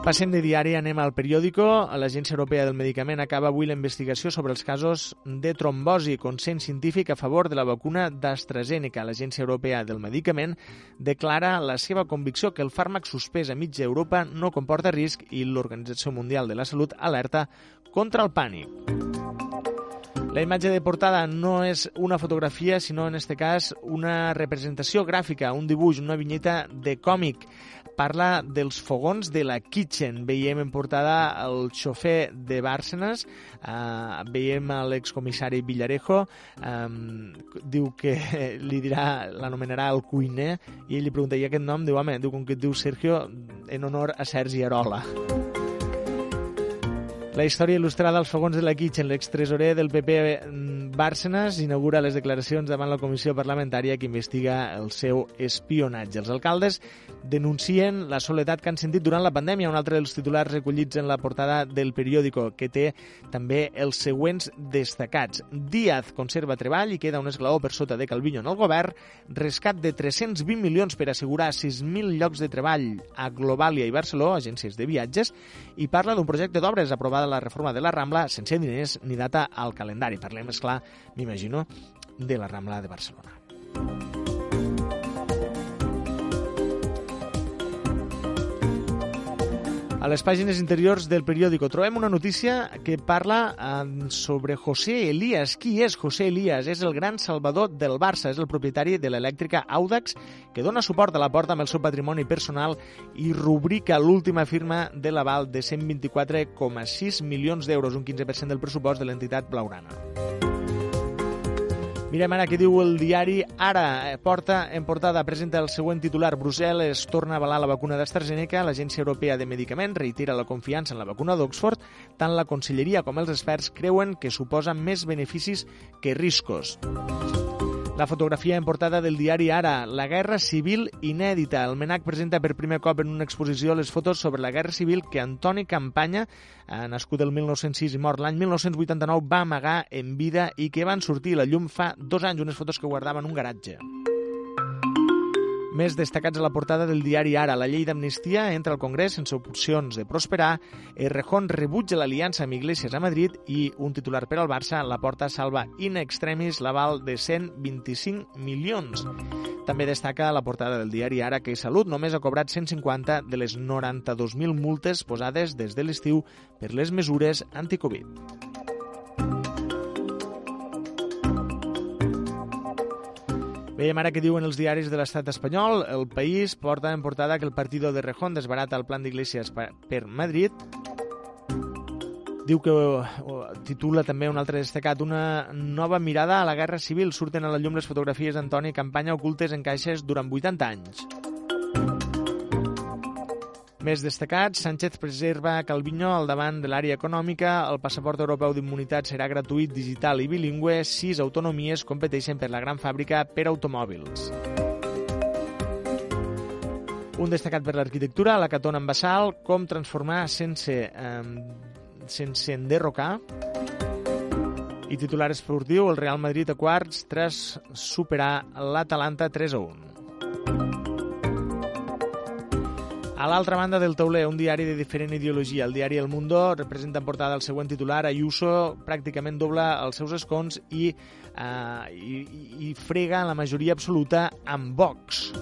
Passem de diari, anem al periòdico. L'Agència Europea del Medicament acaba avui la investigació sobre els casos de trombosi, consens científic a favor de la vacuna d'AstraZeneca. L'Agència Europea del Medicament declara la seva convicció que el fàrmac suspès a mitja Europa no comporta risc i l'Organització Mundial de la Salut alerta contra el pànic. La imatge de portada no és una fotografia, sinó en aquest cas una representació gràfica, un dibuix, una vinyeta de còmic parla dels fogons de la Kitchen. Veiem en portada el xofer de Bárcenas, uh, veiem l'excomissari Villarejo, um, diu que li dirà, l'anomenarà el cuiner, i ell li pregunta, i aquest nom? Diu, home, diu, com que et diu Sergio, en honor a Sergi Arola. La història il·lustrada als fogons de la Kitchen, l'extresorer del PP mm, Bárcenas inaugura les declaracions davant la comissió parlamentària que investiga el seu espionatge. Els alcaldes denuncien la soledat que han sentit durant la pandèmia, un altre dels titulars recollits en la portada del periòdico, que té també els següents destacats. Díaz conserva treball i queda un esglaó per sota de Calviño en el govern, rescat de 320 milions per assegurar 6.000 llocs de treball a Globalia i Barceló, agències de viatges, i parla d'un projecte d'obres aprovat aprovada la reforma de la Rambla sense diners ni data al calendari. Parlem, és clar, m'imagino, de la Rambla de Barcelona. A les pàgines interiors del periòdico trobem una notícia que parla eh, sobre José Elías. Qui és José Elías? És el gran salvador del Barça, és el propietari de l'elèctrica Audax, que dona suport a la porta amb el seu patrimoni personal i rubrica l'última firma de l'aval de 124,6 milions d'euros, un 15% del pressupost de l'entitat blaurana. Mirem ara què diu el diari Ara. Porta en portada presenta el següent titular. Brussel·les torna a avalar la vacuna d'AstraZeneca. L'Agència Europea de Medicaments reitera la confiança en la vacuna d'Oxford. Tant la Conselleria com els experts creuen que suposa més beneficis que riscos. La fotografia en portada del diari Ara, la guerra civil inèdita. El MENAC presenta per primer cop en una exposició les fotos sobre la guerra civil que Antoni Campanya, nascut el 1906 i mort l'any 1989, va amagar en vida i que van sortir a la llum fa dos anys, unes fotos que guardava en un garatge. Més destacats a la portada del diari Ara. La llei d'amnistia entra al Congrés sense opcions de prosperar. Errejón rebutja l'aliança amb Iglesias a Madrid i un titular per al Barça, la porta salva in extremis l'aval de 125 milions. També destaca la portada del diari Ara que Salut només ha cobrat 150 de les 92.000 multes posades des de l'estiu per les mesures anticovid. Veiem ara que diuen els diaris de l'estat espanyol. El País porta en portada que el partido de Rejón desbarata el plan d'Iglesias per Madrid. Diu que titula també un altre destacat una nova mirada a la guerra civil. Surten a la llum les fotografies d'Antoni Campanya ocultes en caixes durant 80 anys. Més destacats, Sánchez preserva Calviño al davant de l'àrea econòmica, el passaport europeu d'immunitat serà gratuït, digital i bilingüe, sis autonomies competeixen per la gran fàbrica per automòbils. Un destacat per l'arquitectura, la Catona en Bassal, com transformar sense, eh, sense enderrocar. I titular esportiu, el Real Madrid a quarts tras superar l'Atalanta 3 a 1. A l'altra banda del tauler, un diari de diferent ideologia. El diari El Mundo representa en portada el següent titular. Ayuso pràcticament dobla els seus escons i, uh, i, i frega la majoria absoluta amb Vox.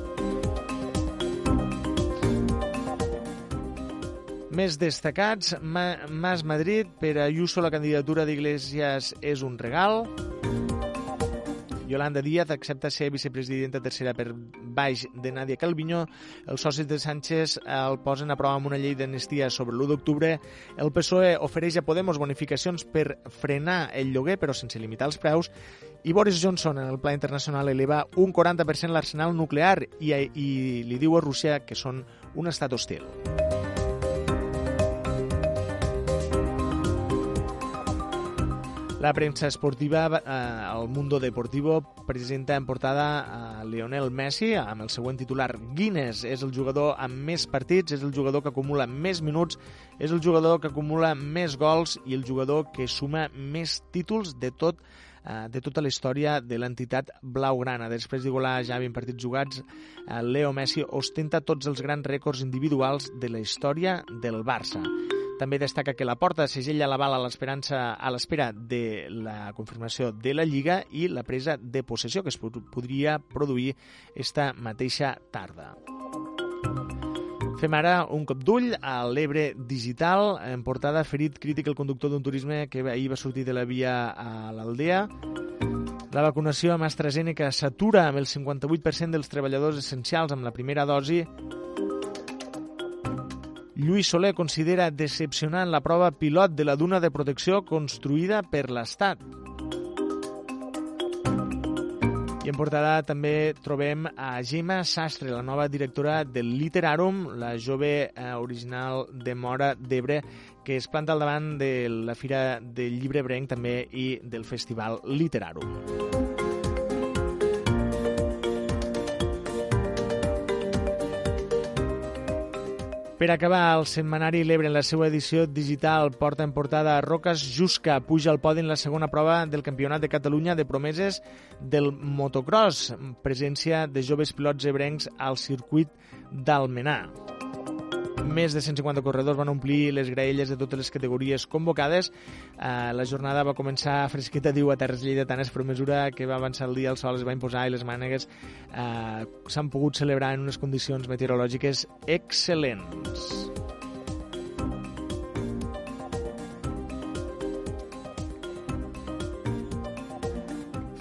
Més destacats, Mas Madrid, per Ayuso la candidatura d'Iglesias és un regal. Yolanda Díaz accepta ser vicepresidenta tercera per baix de Nadia Calviño. Els socis de Sánchez el posen a prova amb una llei d'amnistia sobre l'1 d'octubre. El PSOE ofereix a Podemos bonificacions per frenar el lloguer, però sense limitar els preus. I Boris Johnson, en el pla internacional, eleva un 40% l'arsenal nuclear i, i li diu a Rússia que són un estat hostil. La premsa esportiva, eh, el Mundo Deportivo, presenta en portada a Lionel Messi amb el següent titular. Guinness és el jugador amb més partits, és el jugador que acumula més minuts, és el jugador que acumula més gols i el jugador que suma més títols de tot eh, de tota la història de l'entitat blaugrana. Després d'igualar ja 20 partits jugats, eh, Leo Messi ostenta tots els grans rècords individuals de la història del Barça. També destaca que la porta segella l'aval a l'esperança a l'espera de la confirmació de la Lliga i la presa de possessió que es podria produir esta mateixa tarda. Fem ara un cop d'ull a l'Ebre Digital. En portada, ferit crític el conductor d'un turisme que ahir va sortir de la via a l'Aldea. La vacunació amb AstraZeneca s'atura amb el 58% dels treballadors essencials amb la primera dosi Lluís Soler considera decepcionant la prova pilot de la duna de protecció construïda per l'Estat. I en portada també trobem a Gemma Sastre, la nova directora del Literarum, la jove eh, original de Mora d'Ebre, que es planta al davant de la Fira del Llibre Brenc també i del Festival Literarum. Per acabar, el setmanari L'Ebre en la seva edició digital porta en portada Roques Jusca, puja al podi en la segona prova del Campionat de Catalunya de promeses del motocross, presència de joves pilots ebrencs al circuit d'Almenar més de 150 corredors van omplir les graelles de totes les categories convocades. Eh, la jornada va començar fresqueta, diu, a Terres Lleidatanes, però a mesura que va avançar el dia el sol es va imposar i les mànegues eh, s'han pogut celebrar en unes condicions meteorològiques excel·lents.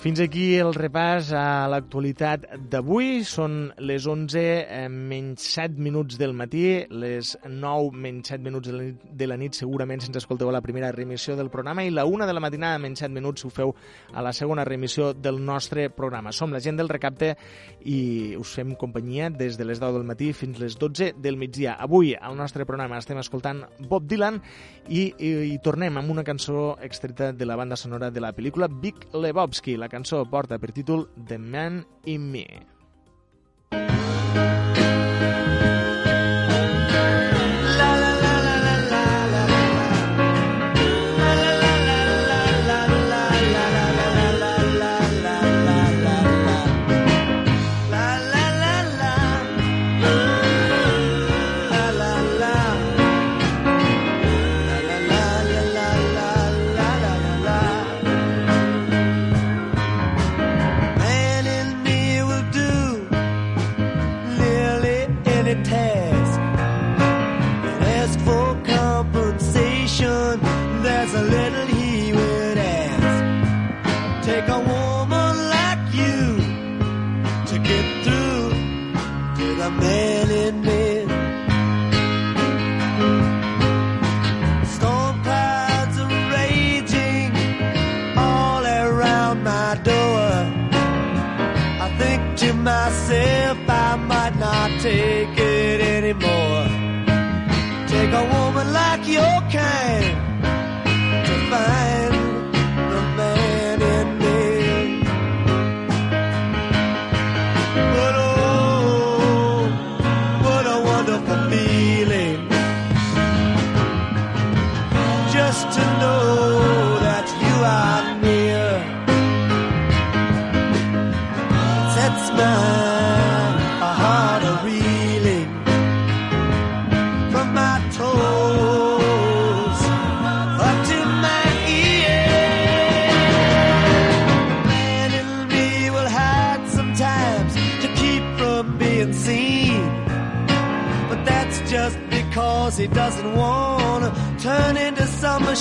Fins aquí el repàs a l'actualitat d'avui. Són les 11 eh, menys 7 minuts del matí, les 9 menys 7 minuts de la nit, de la nit segurament si ens escolteu a la primera remissió del programa i la 1 de la matinada menys 7 minuts ho feu a la segona remissió del nostre programa. Som la gent del recapte i us fem companyia des de les 10 del matí fins les 12 del migdia. Avui al nostre programa estem escoltant Bob Dylan i, i, i tornem amb una cançó extreta de la banda sonora de la pel·lícula Big Lebowski. La porta per títol The Man in Me.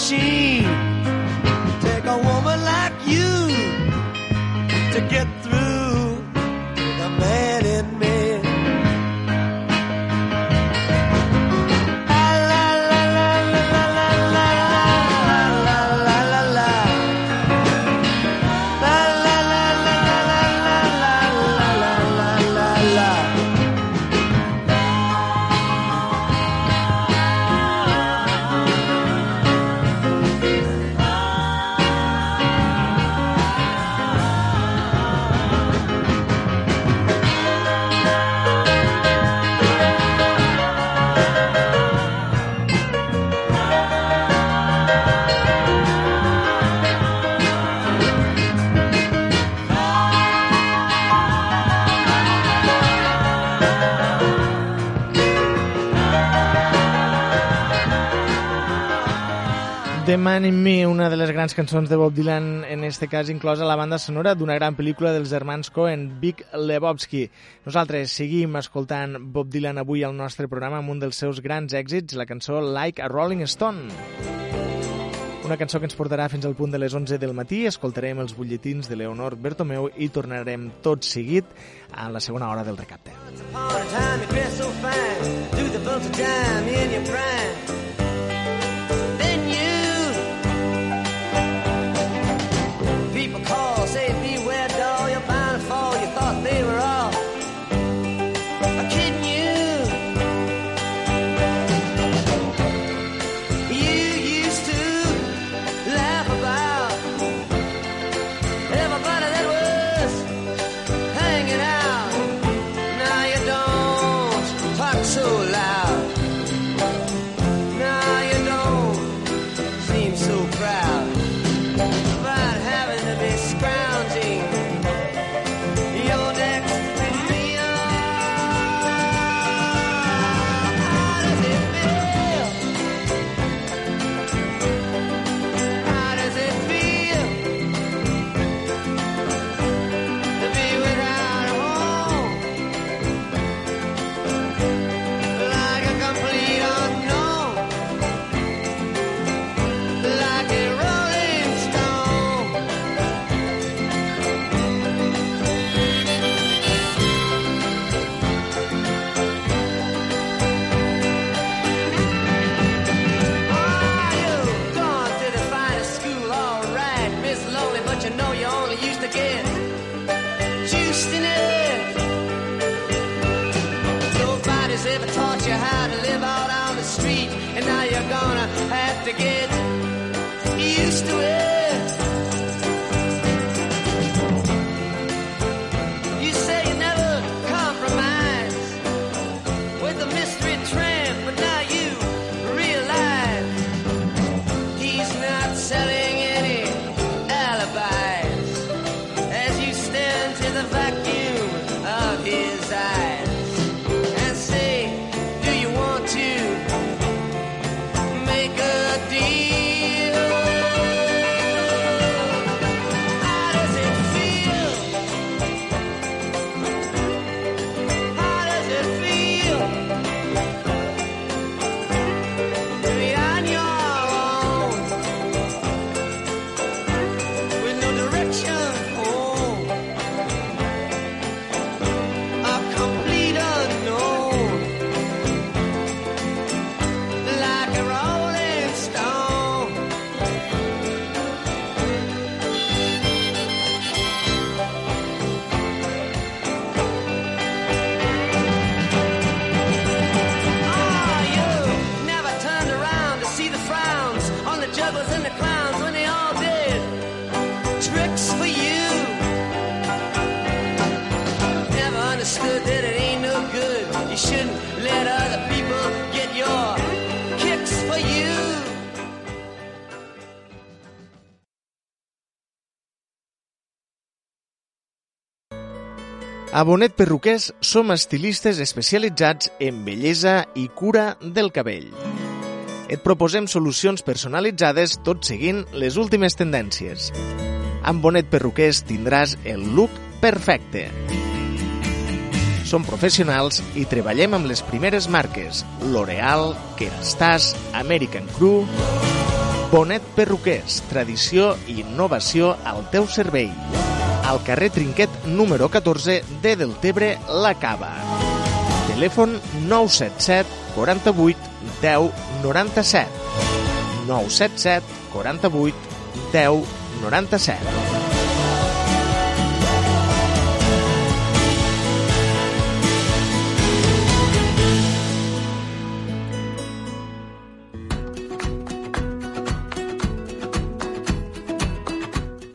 Machine. Man in Me, una de les grans cançons de Bob Dylan, en este cas inclosa la banda sonora d'una gran pel·lícula dels germans Coen, Big Lebowski. Nosaltres seguim escoltant Bob Dylan avui al nostre programa amb un dels seus grans èxits, la cançó Like a Rolling Stone. Una cançó que ens portarà fins al punt de les 11 del matí, escoltarem els butlletins de Leonor Bertomeu i tornarem tot seguit a la segona hora del recapte. Upon a time so fine, do the jugglers and the clowns when they all did tricks for you. Never understood that it ain't no good. You shouldn't let other people get your kicks for you. A Bonet Perruquers som estilistes especialitzats en bellesa i cura del cabell. Et proposem solucions personalitzades tot seguint les últimes tendències. Amb Bonet Perruquers tindràs el look perfecte. Som professionals i treballem amb les primeres marques L'Oreal, Kerastase, American Crew... Bonet Perruquers, tradició i innovació al teu servei. Al carrer Trinquet número 14 de Deltebre, La Cava. Telèfon 977 48 10 97. 977 48 10 97.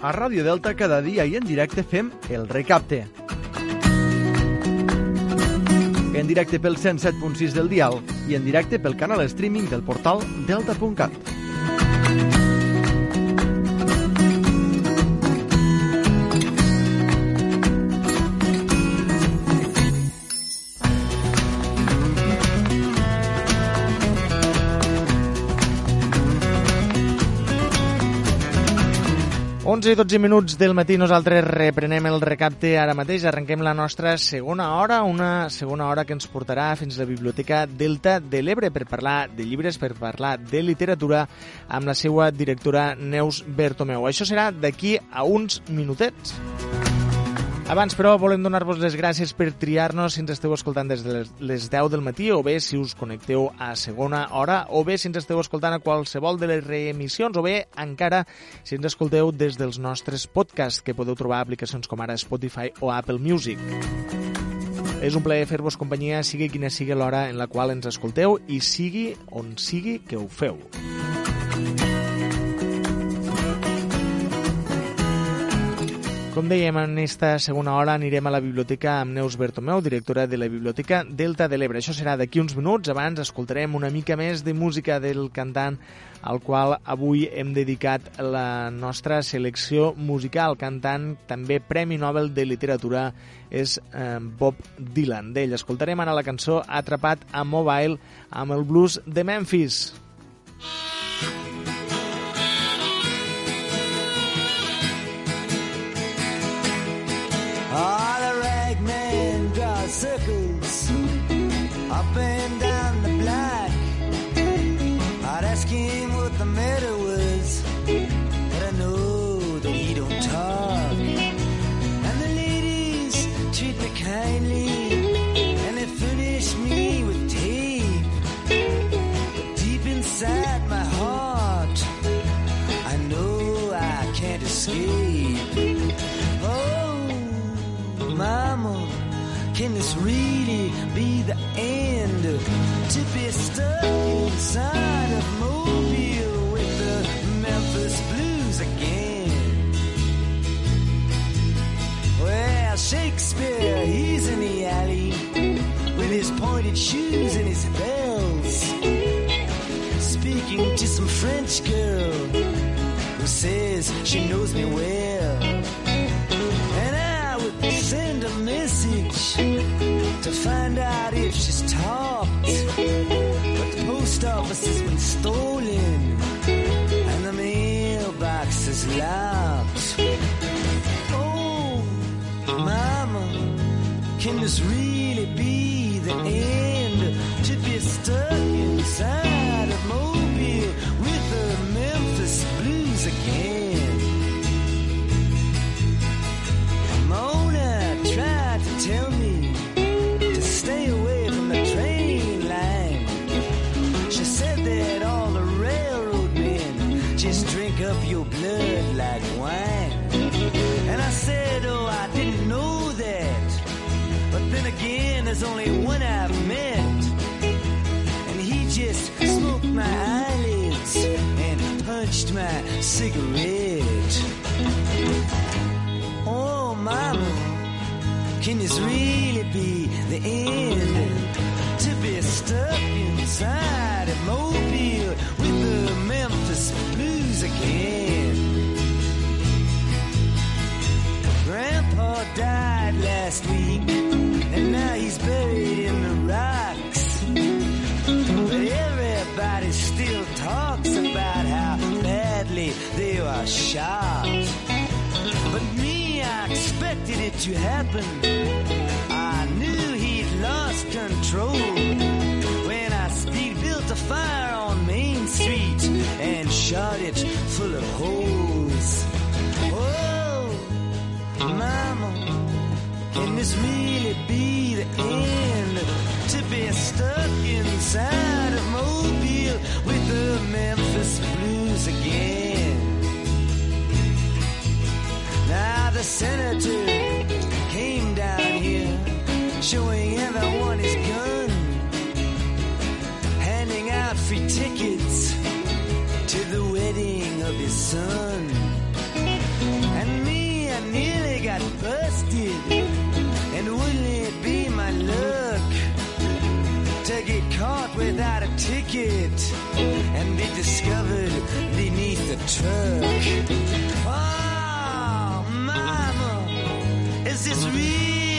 A Ràdio Delta cada dia i en directe fem el recapte. En directe pel 107.6 del dial i en directe pel canal streaming del portal delta.cat. Onze i 12 minuts del matí nosaltres reprenem el recapte ara mateix, arrenquem la nostra segona hora, una segona hora que ens portarà fins a la Biblioteca Delta de l'Ebre per parlar de llibres, per parlar de literatura amb la seva directora Neus Bertomeu. Això serà d'aquí a uns minutets. Abans, però, volem donar-vos les gràcies per triar-nos si ens esteu escoltant des de les- les 10 del matí o bé si us connecteu a segona hora o bé si ens esteu escoltant a qualsevol de les reemissions o bé encara si ens escolteu des dels nostres podcasts que podeu trobar aplicacions com ara Spotify o Apple Music. És un plaer fer-vos companyia, sigui quina sigui l'hora en la qual ens escolteu i sigui on sigui que ho feu. Com dèiem, en esta segona hora anirem a la biblioteca amb Neus Bertomeu, directora de la Biblioteca Delta de l'Ebre. Això serà d'aquí uns minuts. Abans escoltarem una mica més de música del cantant al qual avui hem dedicat la nostra selecció musical. Cantant també Premi Nobel de Literatura és eh, Bob Dylan. D'ell escoltarem ara la cançó Atrapat a Mobile amb el blues de Memphis. Ah, the ragman draws circles up and down the block. I'd ask him what the matter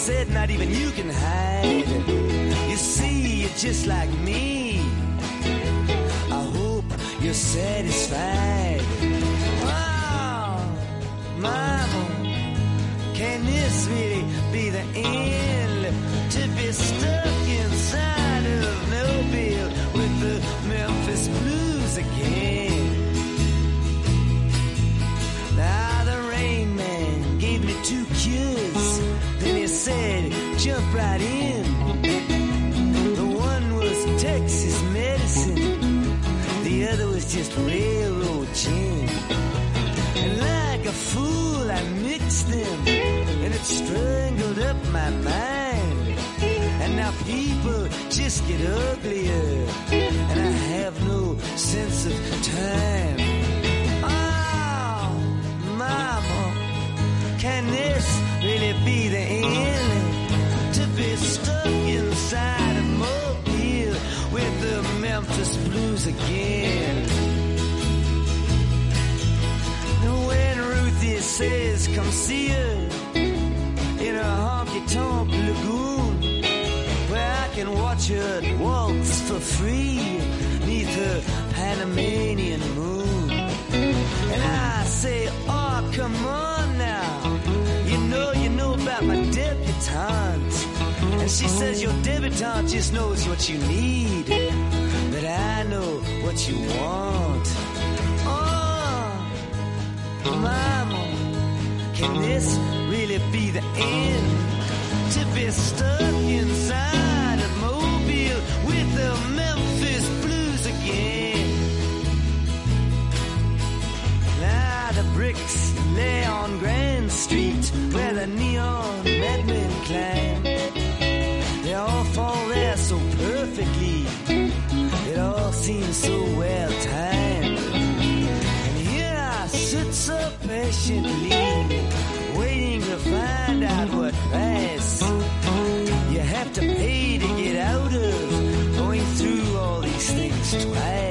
said not even you can hide it. You see, you're just like me. I hope you're satisfied. Wow, mama, can this really be the end? To be stuck just railroad chain. And like a fool, I mixed them, and it strangled up my mind. And now people just get uglier, and I have no sense of time. Oh, mama, can this really be the end? To be stuck inside a mobile with the Memphis Blues again. says, Come see her in a honky tonk lagoon where I can watch her waltz for free neath her Panamanian moon. And I say, Oh, come on now. You know, you know about my debutante. And she says, Your debutante just knows what you need, but I know what you want. Oh, mama can this really be the end? To be stuck inside a mobile with the Memphis blues again. Now the bricks lay on Grand Street where the neon madmen climb. They all fall there so perfectly. It all seems so well timed. And here I sit so patiently, what price you have to pay to get out of going through all these things twice.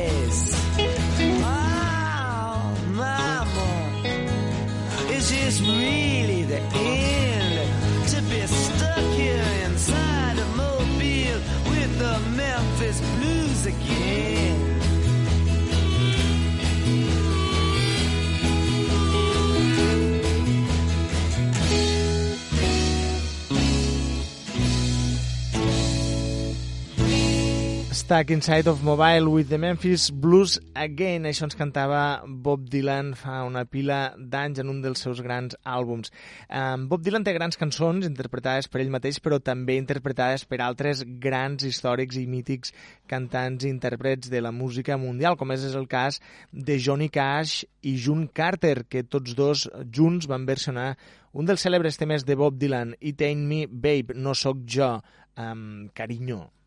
Stuck Inside of Mobile with the Memphis Blues Again. Això ens cantava Bob Dylan fa una pila d'anys en un dels seus grans àlbums. Um, Bob Dylan té grans cançons interpretades per ell mateix, però també interpretades per altres grans històrics i mítics cantants i intèrprets de la música mundial, com és el cas de Johnny Cash i June Carter, que tots dos junts van versionar un dels cèlebres temes de Bob Dylan, It Ain't Me, Babe, No Soc Jo, um, Carinyo.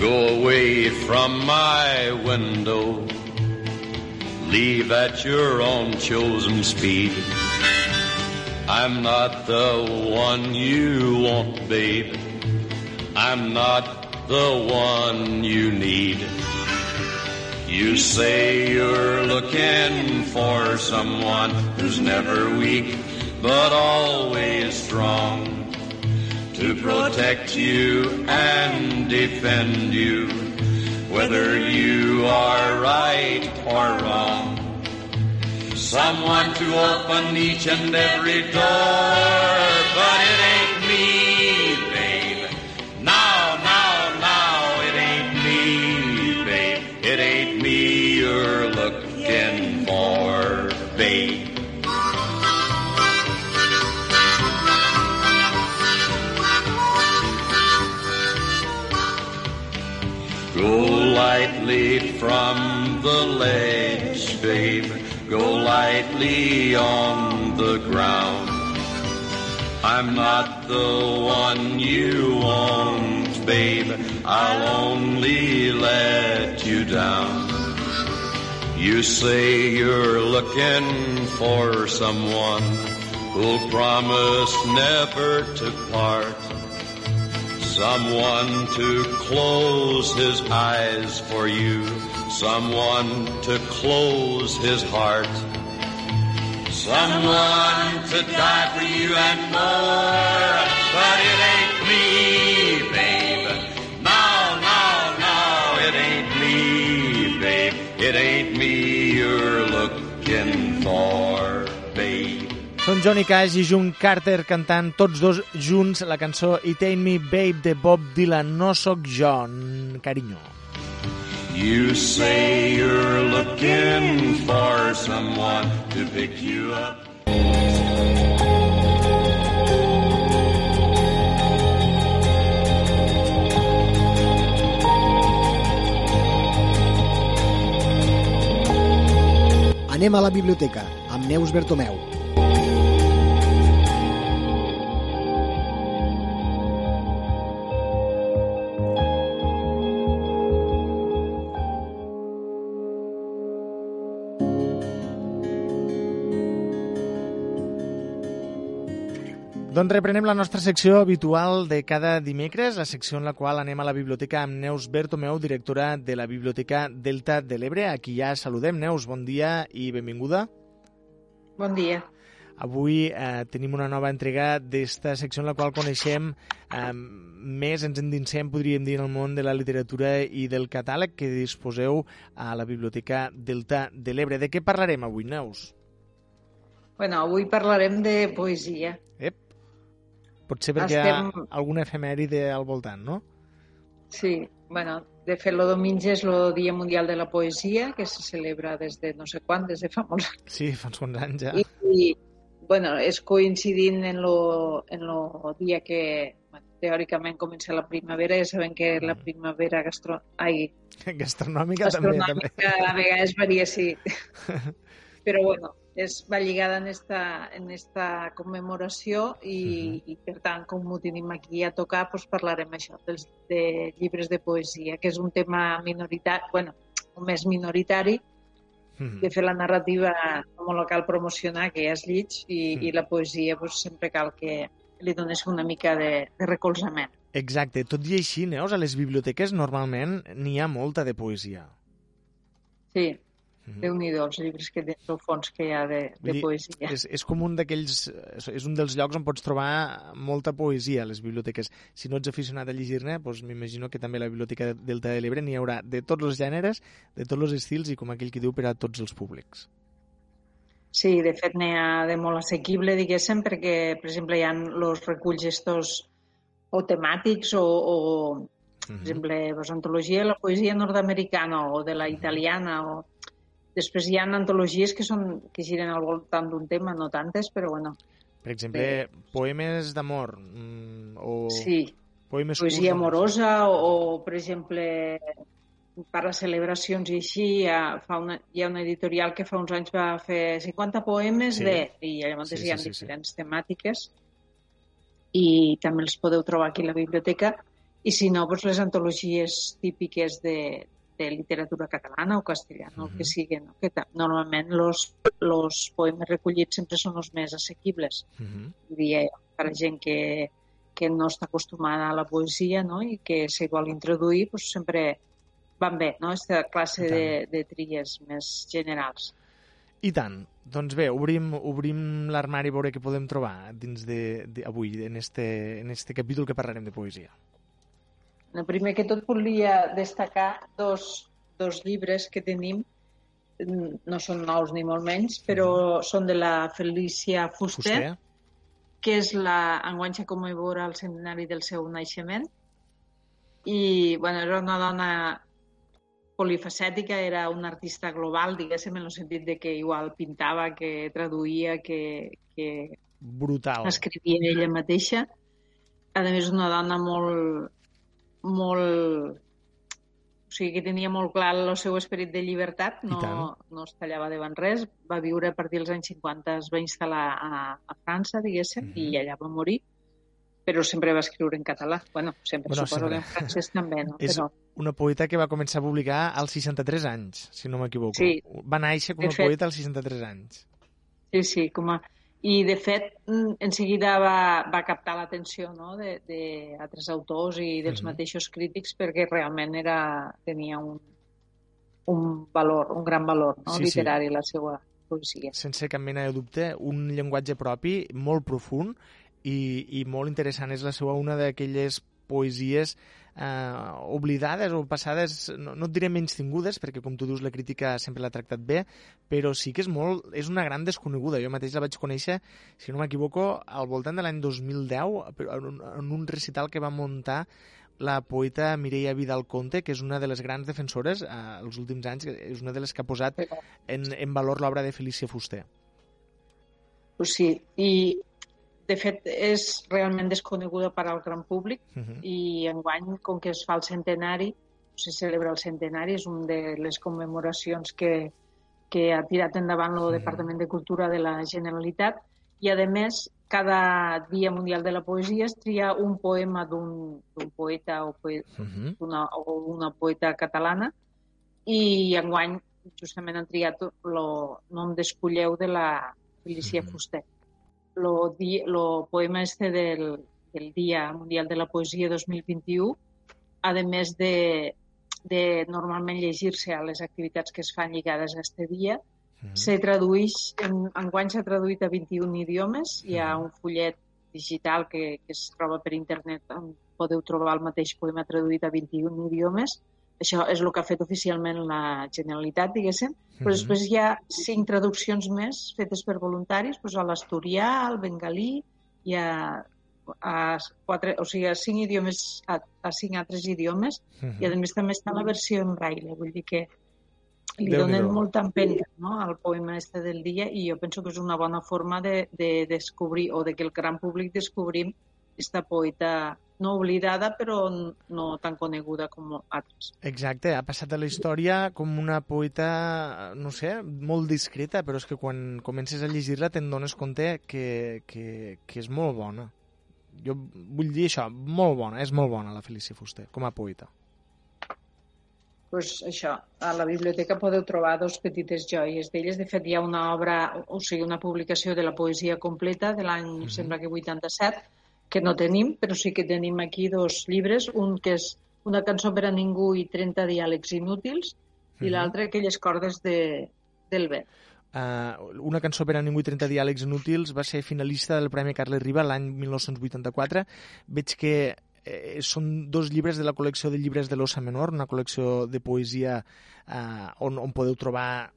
Go away from my window. Leave at your own chosen speed. I'm not the one you want, babe. I'm not the one you need. You say you're looking for someone who's never weak, but always strong to protect you and defend you, whether you are right or wrong. Someone to open each and every door, but it ain't me, lightly from the ledge, babe. Go lightly on the ground. I'm not the one you want, babe. I'll only let you down. You say you're looking for someone who'll promise never to part. Someone to close his eyes for you. Someone to close his heart. Someone to die for you and more. But it ain't me, Són Johnny Cash i June Carter cantant tots dos junts la cançó It Ain't Me Babe de Bob Dylan. No sóc jo, carinyo. You say you're looking for someone to pick you up. Anem a la biblioteca amb Neus Bertomeu. Doncs reprenem la nostra secció habitual de cada dimecres, la secció en la qual anem a la biblioteca amb Neus Bertomeu, directora de la Biblioteca Delta de l'Ebre. Aquí ja saludem. Neus, bon dia i benvinguda. Bon dia. Avui eh, tenim una nova entrega d'esta secció en la qual coneixem eh, més, ens endinsem, podríem dir, en el món de la literatura i del catàleg que disposeu a la Biblioteca Delta de l'Ebre. De què parlarem avui, Neus? Bueno, avui parlarem de poesia. Ep. Potser perquè hi ha Estem- alguna efemèride al voltant, no? Sí, bueno, de fet, el diumenge és el Dia Mundial de la Poesia, que se celebra des de no sé quan, des de fa molts anys. Sí, fa uns quants anys ja. I, i bueno, és coincidint en lo, en lo dia que bueno, teòricament comença la primavera, ja sabem que la Mm. primavera gastro... Ai, Gastronòmica també. també. gastronòmica a vegades varia, sí. Però bueno, és, va lligada en esta, en esta commemoració i, i per tant, com ho tenim aquí a tocar, doncs parlarem això, dels, de llibres de poesia, que és un tema minoritari, bueno, més minoritari, Mhm. de fer la narrativa no la cal promocionar, que ja és lleig, i, Mm. i la poesia doncs, sempre cal que li dones una mica de, de recolzament. Exacte. Tot i així, Neus, a les biblioteques normalment n'hi ha molta de poesia. Sí, Mhm. déu-n'hi-do, els llibres que tens al fons que hi ha de, de dir, poesia. És, és com un d'aquells... És un dels llocs on pots trobar molta poesia a les biblioteques. Si no ets aficionat a llegir-ne, doncs m'imagino que també a la Biblioteca del Delta de l'Ebre n'hi haurà de tots els gèneres, de tots els estils i, com aquell que diu, per a tots els públics. Sí, de fet n'hi ha de molt assequible, diguéssim, perquè, per exemple, hi ha els reculls estos o temàtics o, o per Mhm. exemple, pues, antologia de la poesia nord-americana o de la italiana o... Després hi ha antologies que, són, que giren al voltant d'un tema, no tantes, però bueno, Per exemple, poemes d'amor mm, o sí, poemes poesia curts, amorosa o, o, per exemple, per a celebracions i així, hi ha, fa una, hi ha una editorial que fa uns anys va fer 50 poemes Sí. de... I llavors Sí, hi ha sí, sí, sí. diferents temàtiques. I també els podeu trobar aquí a la biblioteca. I si no, doncs les antologies típiques de, de literatura catalana o castellana, uh -huh. el que sigui, no? que normalment los, los poemes recollits sempre són els més assequibles Mhm. diria jo, per a gent que, que no està acostumada a la poesia no? i que s'hi vol introduir, doncs sempre van bé, no? Aquesta classe de, de tries més generals. I tant. Doncs bé, obrim, obrim l'armari a veure què podem trobar dins de, de avui, en este, en este capítol que parlarem de poesia. El primer que tot volia destacar dos, dos llibres que tenim, Mm, no són nous ni molt menys, però són de la Felícia Fuster, Fuster? que és la enguany se commemora el centenari del seu naixement i bueno, era una dona polifacètica, era una artista global, diguéssim, en el sentit de que igual pintava, que traduïa, que, que Brutal. escrivia ella mateixa. A més, una dona molt, molt... O sigui, que tenia molt clar el seu esperit de llibertat, no, no es tallava davant res. Va viure a partir dels anys 50, es va instal·lar a, a França, diguéssim, Mhm. i allà va morir, però sempre va escriure en català. Bueno, sempre, Bueno, suposo sempre. que en francès també, no? És Però, una poeta que va començar a publicar als 63 anys, si no m'equivoco. Sí. Va néixer com a fet- poeta als 63 anys. sí, sí, com a... I, de fet, mm, en seguida va, va captar l'atenció no? d'altres autors i dels Mhm. mateixos crítics perquè realment era, tenia un, un valor, un gran valor no? Sí, sí. literari la seva poesia. sense cap mena de dubte, un llenguatge propi molt profund i, i molt interessant. És la seva una d'aquelles poesies eh, oblidades o passades, no, no et diré menys tingudes, perquè com tu dius la crítica sempre l'ha tractat bé, però sí que és molt, és una gran desconeguda. Jo mateix la vaig conèixer, si no m'equivoco, al voltant de l'any 2010, però en un, en un recital que va muntar la poeta Mireia Vidal Conte, que és una de les grans defensores eh, els últims anys, és una de les que ha posat en, en valor l'obra de Felícia Fuster. Pues sí, i de fet és realment desconeguda per al gran públic Uh -huh. i enguany, com que es fa el centenari, se celebra el centenari, és una de les commemoracions que, que ha tirat endavant el Mhm. Departament de Cultura de la Generalitat i, a més, cada Dia Mundial de la Poesia es tria un poema d'un poeta o, poe, Uh -huh. una, o una poeta catalana i enguany justament han triat el nom d'Escolleu de la Felicia Mhm. Fuster. Lo, lo poema este del, del Dia Mundial de la Poesia 2021, a més de, de normalment llegir-se a les activitats que es fan lligades a este dia, -hmm. se tradueix, en, enguany s'ha traduït a 21 idiomes, hi ha un fullet digital que, que es troba per internet on podeu trobar el mateix poema traduït a 21 idiomes. Això és el que ha fet oficialment la Generalitat, diguéssim. Però Mhm. després hi ha cinc traduccions més fetes per voluntaris, doncs a l'asturià, al bengalí, hi ha a quatre, o sigui, a cinc idiomes, a, a cinc altres idiomes, Mhm. i a més també està la versió en braille, vull dir que li Déu-n'hi-do. donen molta empenta no, al poema este del dia i jo penso que és una bona forma de, de descobrir o de que el gran públic descobrim esta poeta no oblidada però no tan coneguda com altres. Exacte, ha passat a la història com una poeta, no sé, molt discreta, però és que quan comences a llegir-la te'n dones compte que, que, que és molt bona. Jo vull dir això, molt bona, és molt bona la Felícia Fuster, com a poeta. pues això, a la biblioteca podeu trobar dos petites joies d'elles. De fet, hi ha una obra, o sigui, una publicació de la poesia completa de l'any, mm -hmm. sembla que 87, que no tenim, però sí que tenim aquí dos llibres, un que és una cançó per a ningú i 30 diàlegs inútils, i Mhm. l'altre aquelles cordes de, del vent. Uh, una cançó per a ningú i 30 diàlegs inútils va ser finalista del Premi Carles Riba l'any 1984. Veig que eh, són dos llibres de la col·lecció de llibres de l'Ossa Menor, una col·lecció de poesia eh, on, on podeu trobar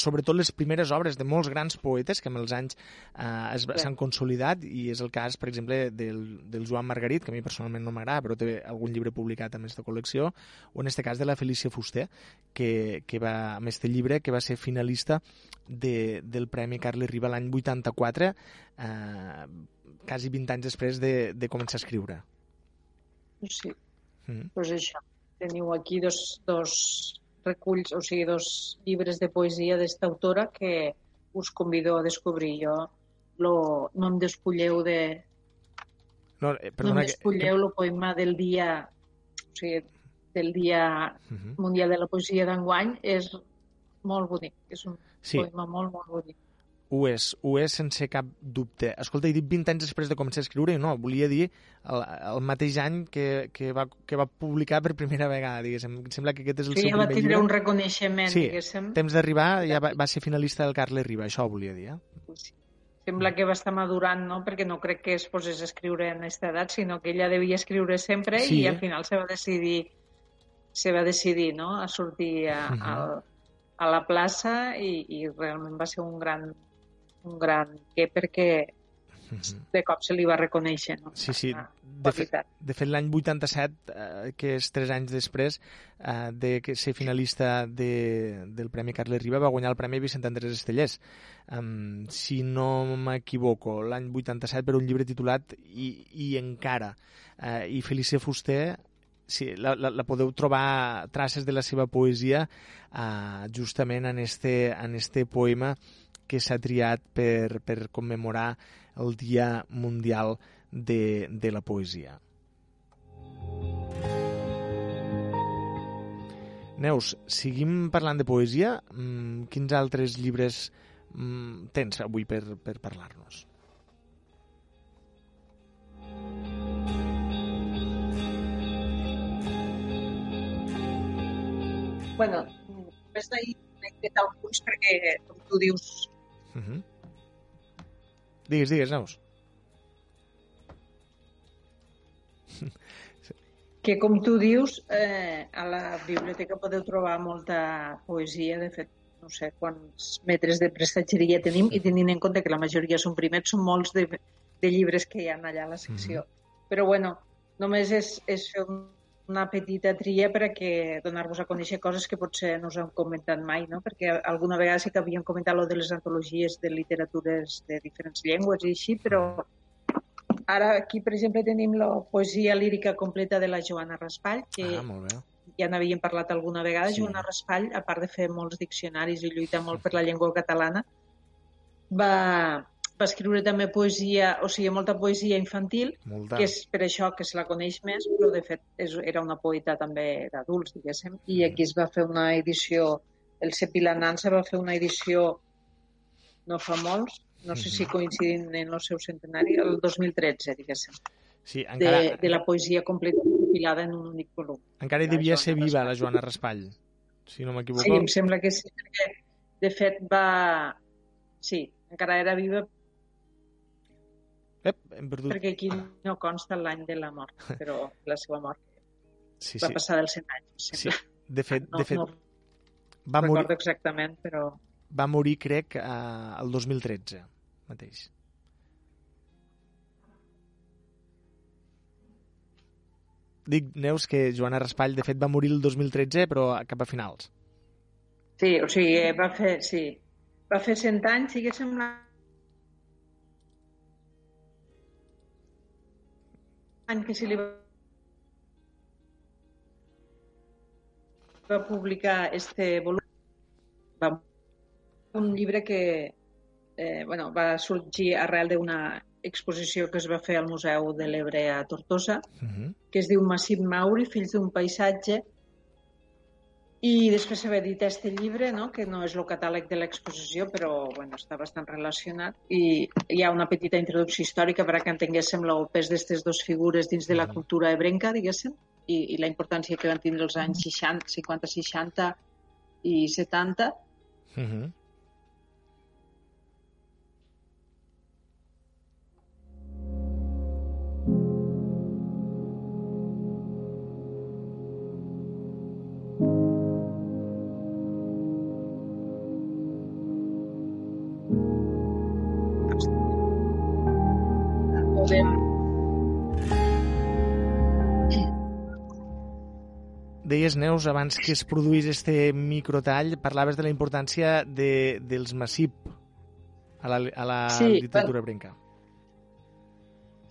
sobretot les primeres obres de molts grans poetes que amb els anys eh, s'han consolidat i és el cas, per exemple, del, del Joan Margarit, que a mi personalment no m'agrada, però té algun llibre publicat amb aquesta col·lecció, o en este cas de la Felícia Fuster, que, que va, amb este llibre, que va ser finalista de, del Premi Carles Riba l'any 84, eh, quasi 20 anys després de, de començar a escriure. Sí, Mm. doncs això. Teniu aquí dos, dos reculls, o sigui, dos llibres de poesia d'esta autora que us convido a descobrir. Jo lo, no em despulleu de, No, eh, no em perdona, que, despulleu el poema del dia, o sigui, del dia que... Mhm. mundial de la poesia d'enguany és molt bonic, és un Sí, poema molt, molt bonic. Ho és, ho és sense cap dubte. Escolta, he dit 20 anys després de començar a escriure i no, volia dir el, el mateix any que, que, va, que va publicar per primera vegada, diguéssim. Em sembla que aquest és el Que seu ja va primer tindre llibre. un reconeixement, Sí, diguéssim. Temps d'arribar, ja va, va ser finalista del Carles Riba, això volia dir, eh? Sí. Sembla que va estar madurant, no? Perquè no crec que es posés a escriure en aquesta edat, sinó que ella devia escriure sempre Sí. i al final se va decidir se va decidir no? a sortir a, Mhm. a, a la plaça i, i realment va ser un gran un gran què perquè de cop se li va reconèixer no? Sí, sí. La De fet, de fet l'any 87, eh, que és tres anys després eh, de que ser finalista de, del Premi Carles Riba, va guanyar el Premi Vicent Andrés Estellers. Um, si no m'equivoco, l'any 87 per un llibre titulat I, i encara. Eh, I Felícia Fuster sí, la, la, la podeu trobar traces de la seva poesia eh, justament en este, en este poema que s'ha triat per, per commemorar el Dia Mundial de, de la Poesia. Neus, seguim parlant de poesia. Mm, quins altres llibres mm, tens avui per, per parlar-nos? bueno, només d'ahir n'he fet alguns perquè, com tu dius, Uh -huh. Digues, digues, Neus. que com tu dius, eh, a la biblioteca podeu trobar molta poesia, de fet, no sé quants metres de prestatgeria tenim i tenint en compte que la majoria són primers, són molts de, de llibres que hi ha allà a la secció. Mm -hmm. Però bueno, només és, és fer un, una petita tria per a que donar-vos a conèixer coses que potser no us hem comentat mai, no? perquè alguna vegada sí que havíem comentat lo de les antologies de literatures de diferents llengües i així, però ara aquí, per exemple, tenim la poesia lírica completa de la Joana Raspall, que Ah, molt bé. ja n'havíem parlat alguna vegada. Sí. Joana Raspall, a part de fer molts diccionaris i lluitar molt per la llengua catalana, va, va escriure també poesia, o sigui, molta poesia infantil, Molta. que és per això que se la coneix més, però de fet és, era una poeta també d'adults, diguéssim, i aquí es va fer una edició, el Cepila Nansa va fer una edició no fa molts, no sé si coincidint en el seu centenari, el 2013, diguéssim, Sí, de, encara, de la poesia completa compilada en un únic volum. encara hi devia ser viva Raspall. la Joana Raspall, si no m'equivoco. Sí, em sembla que sí, perquè De fet, va... Sí, encara era viva Ep, hem perdut... perquè aquí no consta l'any de la mort, però la seva mort Sí, va sí. passar dels 100 anys, em sí. sembla. De fet, No, de fet no va, morir, exactament, però... va morir, crec, eh, el 2013 mateix. Dic, Neus, que Joana Raspall, de fet, va morir el 2013, però cap a finals. Sí, o sigui, va fer, sí, va fer 100 anys, diguéssim, l'any que se li va va publicar este volum, va, un llibre que eh, bueno, va sorgir arrel d'una exposició que es va fer al Museu de l'Ebre a Tortosa, Uh -huh. que es diu Massip Mauri, Fills d'un paisatge, i després s'ha editat este llibre, no? que no és el catàleg de l'exposició, però bueno, està bastant relacionat, i hi ha una petita introducció històrica per a que entenguéssim el pes d'aquestes dues figures dins de la cultura ebrenca, diguéssim, i, i la importància que van tindre els anys 60, 50, 60 i 70, Uh -huh. Deies, Neus, abans que es produís este microtall, parlaves de la importància de, dels massip a la, a la Sí, literatura brenca.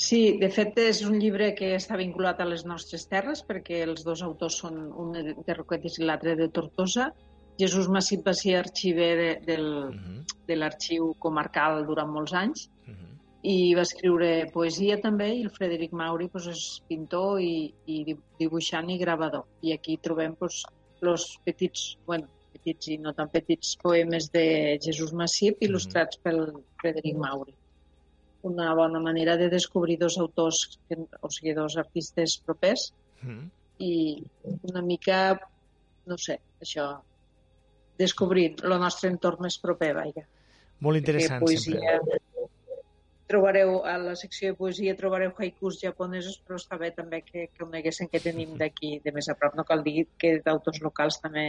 Sí, de fet és un llibre que està vinculat a les nostres terres perquè els dos autors són un de Roquetes i l'altre de Tortosa. Jesús Massip va ser arxiver de, del, Uh -huh. de l'arxiu comarcal durant molts anys. I va escriure poesia també i el Frederic Mauri doncs, és pintor i, i di- dibuixant i gravador. I aquí trobem doncs, els petits, bueno, petits i no tan petits poemes de Jesús Massip il·lustrats pel Frederic Mauri. Una bona manera de descobrir dos autors, que, o sigui, dos artistes propers Uh -huh. i una mica, no sé, això, descobrir el nostre entorn més proper, vaja Molt interessant, poesia... sempre. Trobareu, a la secció de poesia trobareu haikus japonesos, però està bé també que, que coneguessin que tenim d'aquí, de més a prop. No cal dir que d'autors locals també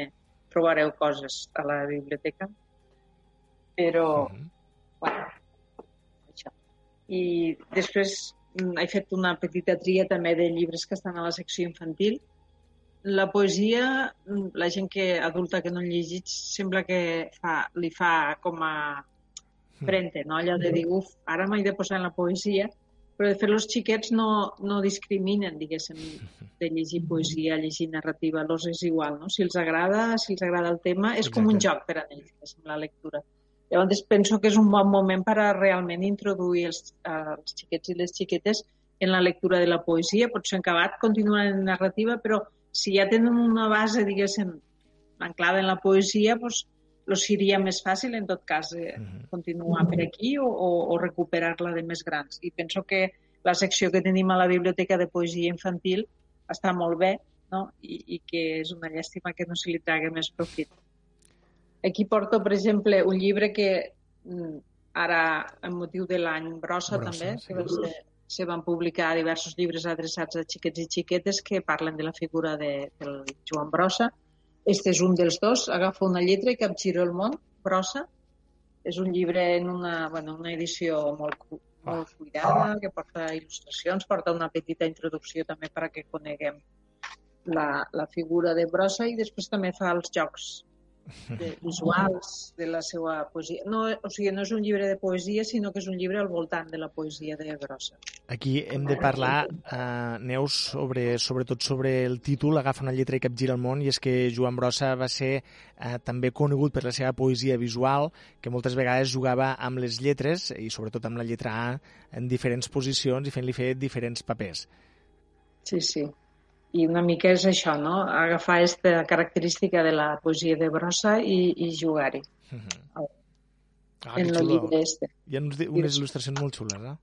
trobareu coses a la biblioteca. Però, Uh -huh. bueno, això. I després mm, he fet una petita tria també de llibres que estan a la secció infantil. La poesia, mm, la gent que adulta que no llegit, sembla que fa, li fa com a frente, no? allò de dir, uf, ara m'he de posar en la poesia, però de fet els xiquets no, no discriminen, diguéssim, de llegir poesia, llegir narrativa, los és igual, no? Si els agrada, si els agrada el tema, és com un Exacte. joc per a ells, diguéssim, la lectura. Llavors penso que és un bon moment per a realment introduir els, els xiquets i les xiquetes en la lectura de la poesia. Potser en acabat continuen en narrativa, però si ja tenen una base, diguéssim, anclada en la poesia, doncs los seria més fàcil, en tot cas, eh, Mhm. continuar per aquí o, o, o recuperar-la de més grans. I penso que la secció que tenim a la Biblioteca de Poesia Infantil està molt bé no? I, i que és una llàstima que no se li tragui més profit. Aquí porto, per exemple, un llibre que mm, ara, en motiu de l'any Brossa, Brossa, també, sí. que va ser, se van publicar diversos llibres adreçats a xiquets i xiquetes que parlen de la figura de, del Joan Brossa. Este és un dels dos, Agafa una lletra i capgiro el món, Brossa. És un llibre en una, bueno, una edició molt, cu- molt cuidada, que porta il·lustracions, porta una petita introducció també perquè coneguem la, la figura de Brossa i després també fa els jocs de, visuals de la seva poesia. No, o sigui, no és un llibre de poesia, sinó que és un llibre al voltant de la poesia de Brossa. Aquí hem de parlar, eh, Neus, sobre, sobretot sobre el títol Agafa una lletra i capgira el món, i és que Joan Brossa va ser eh, també conegut per la seva poesia visual, que moltes vegades jugava amb les lletres, i sobretot amb la lletra A, en diferents posicions i fent-li fer diferents papers. Sí, sí. I una mica és això, no? Agafar aquesta característica de la poesia de Brossa i, i jugar-hi Ah, en el llibre este. Hi ha uns, unes il·lustracions molt xules, eh?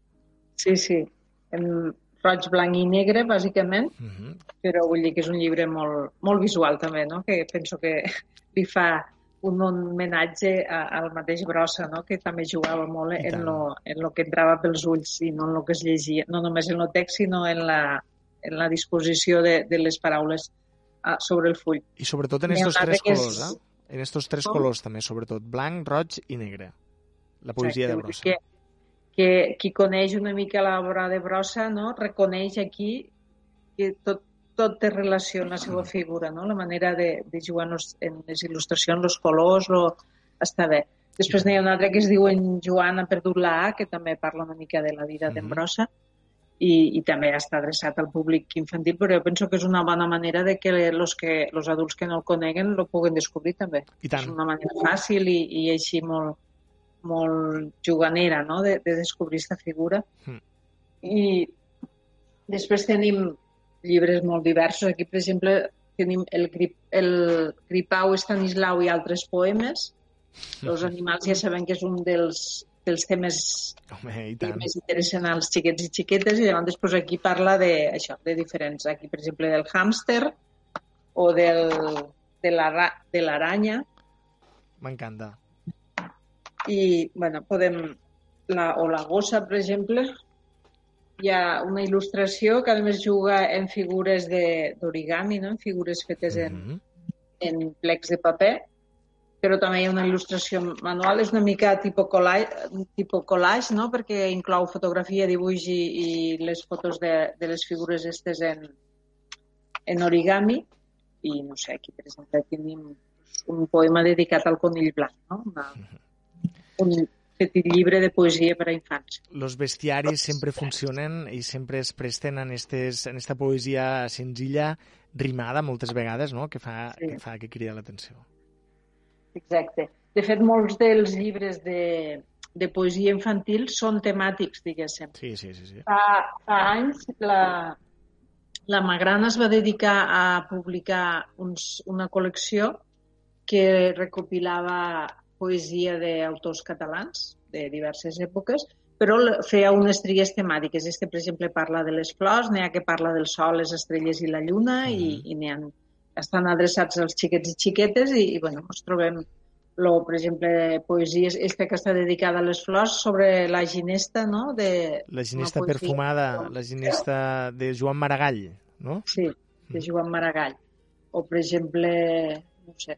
Sí, sí. En roig, blanc i negre, bàsicament, Uh -huh. però vull dir que és un llibre molt, molt visual també, no? que penso que li fa un homenatge al mateix Brossa, no? que també jugava molt en lo, en lo que entrava pels ulls i no en lo que es llegia, no només en el text, sinó en la, en la disposició de, de les paraules ah, sobre el full. I sobretot en altre tres que és- colors, eh? En estos tres Com? colors també, sobretot. Blanc, roig i negre. La poesia de Exacte, Brossa. Que, que qui coneix una mica l'obra de Brossa no? reconeix aquí que tot, tot té relació amb la seva figura, no? la manera de, de jugar en, les il·lustracions, els colors, lo... està bé. Després n'hi ha un altre que es diu en Joan ha perdut la A, que també parla una mica de la vida d'en Mhm. Brossa, i, i també està adreçat al públic infantil, però jo penso que és una bona manera de que los, que, los adults que no el coneguen lo puguen descobrir també. I tant. És una manera fàcil i, i així molt, molt juganera no? de, de descobrir aquesta figura. Mm. I després tenim llibres molt diversos. Aquí, per exemple, tenim el, grip, el Gripau Estanislau i altres poemes. Els animals ja sabem que és un dels, dels temes Home, i més interessen als xiquets i xiquetes i llavors després aquí parla de, això, de diferents. Aquí, per exemple, del hàmster o del, de la ra- de l'aranya M'encanta. i, bueno, podem... La, o la gossa, per exemple, hi ha una il·lustració que a més juga en figures de- d'origami, no? en figures fetes en, Mhm. en plecs de paper, però també hi ha una il·lustració manual, és una mica tipus collage, tipus collage no? perquè inclou fotografia, dibuix i, i les fotos de, de les figures estes en, en origami i no sé, aquí per exemple tenim un poema dedicat al conill blanc, no? Una, un petit llibre de poesia per a infants. Los bestiaris sempre funcionen i sempre es presten en, estes, en esta poesia senzilla, rimada moltes vegades, no? que, fa, Sí. que fa que crida l'atenció. Exacte. De fet, molts dels llibres de, de poesia infantil són temàtics, diguéssim. Sí, sí, sí. sí. Fa, fa anys la, la Magrana es va dedicar a publicar uns, una col·lecció que recopilava poesia d'autors catalans de diverses èpoques, però feia unes tries temàtiques. És que, per exemple, parla de les flors, n'hi ha que parla del sol, les estrelles i la lluna, i, i n'hi ha, estan adreçats als xiquets i xiquetes, i, i bueno, ens trobem lo, per exemple, poesia esta que està dedicada a les flors sobre la ginesta, no?, de, La ginesta perfumada, la ginesta de Joan Maragall, no? Sí, de Joan Maragall. O, per exemple, no sé,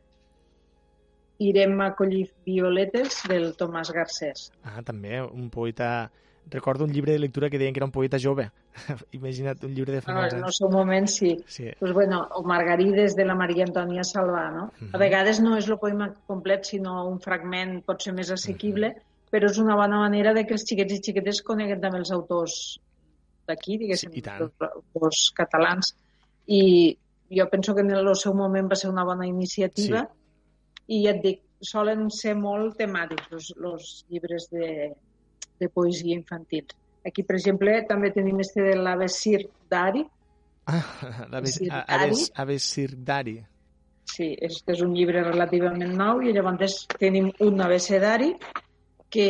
Irem a collir violetes del Tomàs Garcés. Ah, també, un poeta... Recordo un llibre de lectura que deien que era un poeta jove. Imagina't un llibre de fa No, molts en el anys. seu moment sí. Sí. Pues bueno, o Margarides de la Maria Antònia Salvà, no? A vegades no és el poema complet, sinó un fragment pot ser més assequible, però és una bona manera de que els xiquets i xiquetes coneguen també els autors d'aquí, diguéssim, Sí, els autors catalans. I jo penso que en el seu moment va ser una bona iniciativa i ja et dic, solen ser molt temàtics els, els llibres de, de poesia infantil. Aquí, per exemple, també tenim este de l'Avesir d'Ari, Ah, l'Aves Sirdari. Aves, Aves Sirdari. Sí, este és un llibre relativament nou i llavors tenim un abecedari que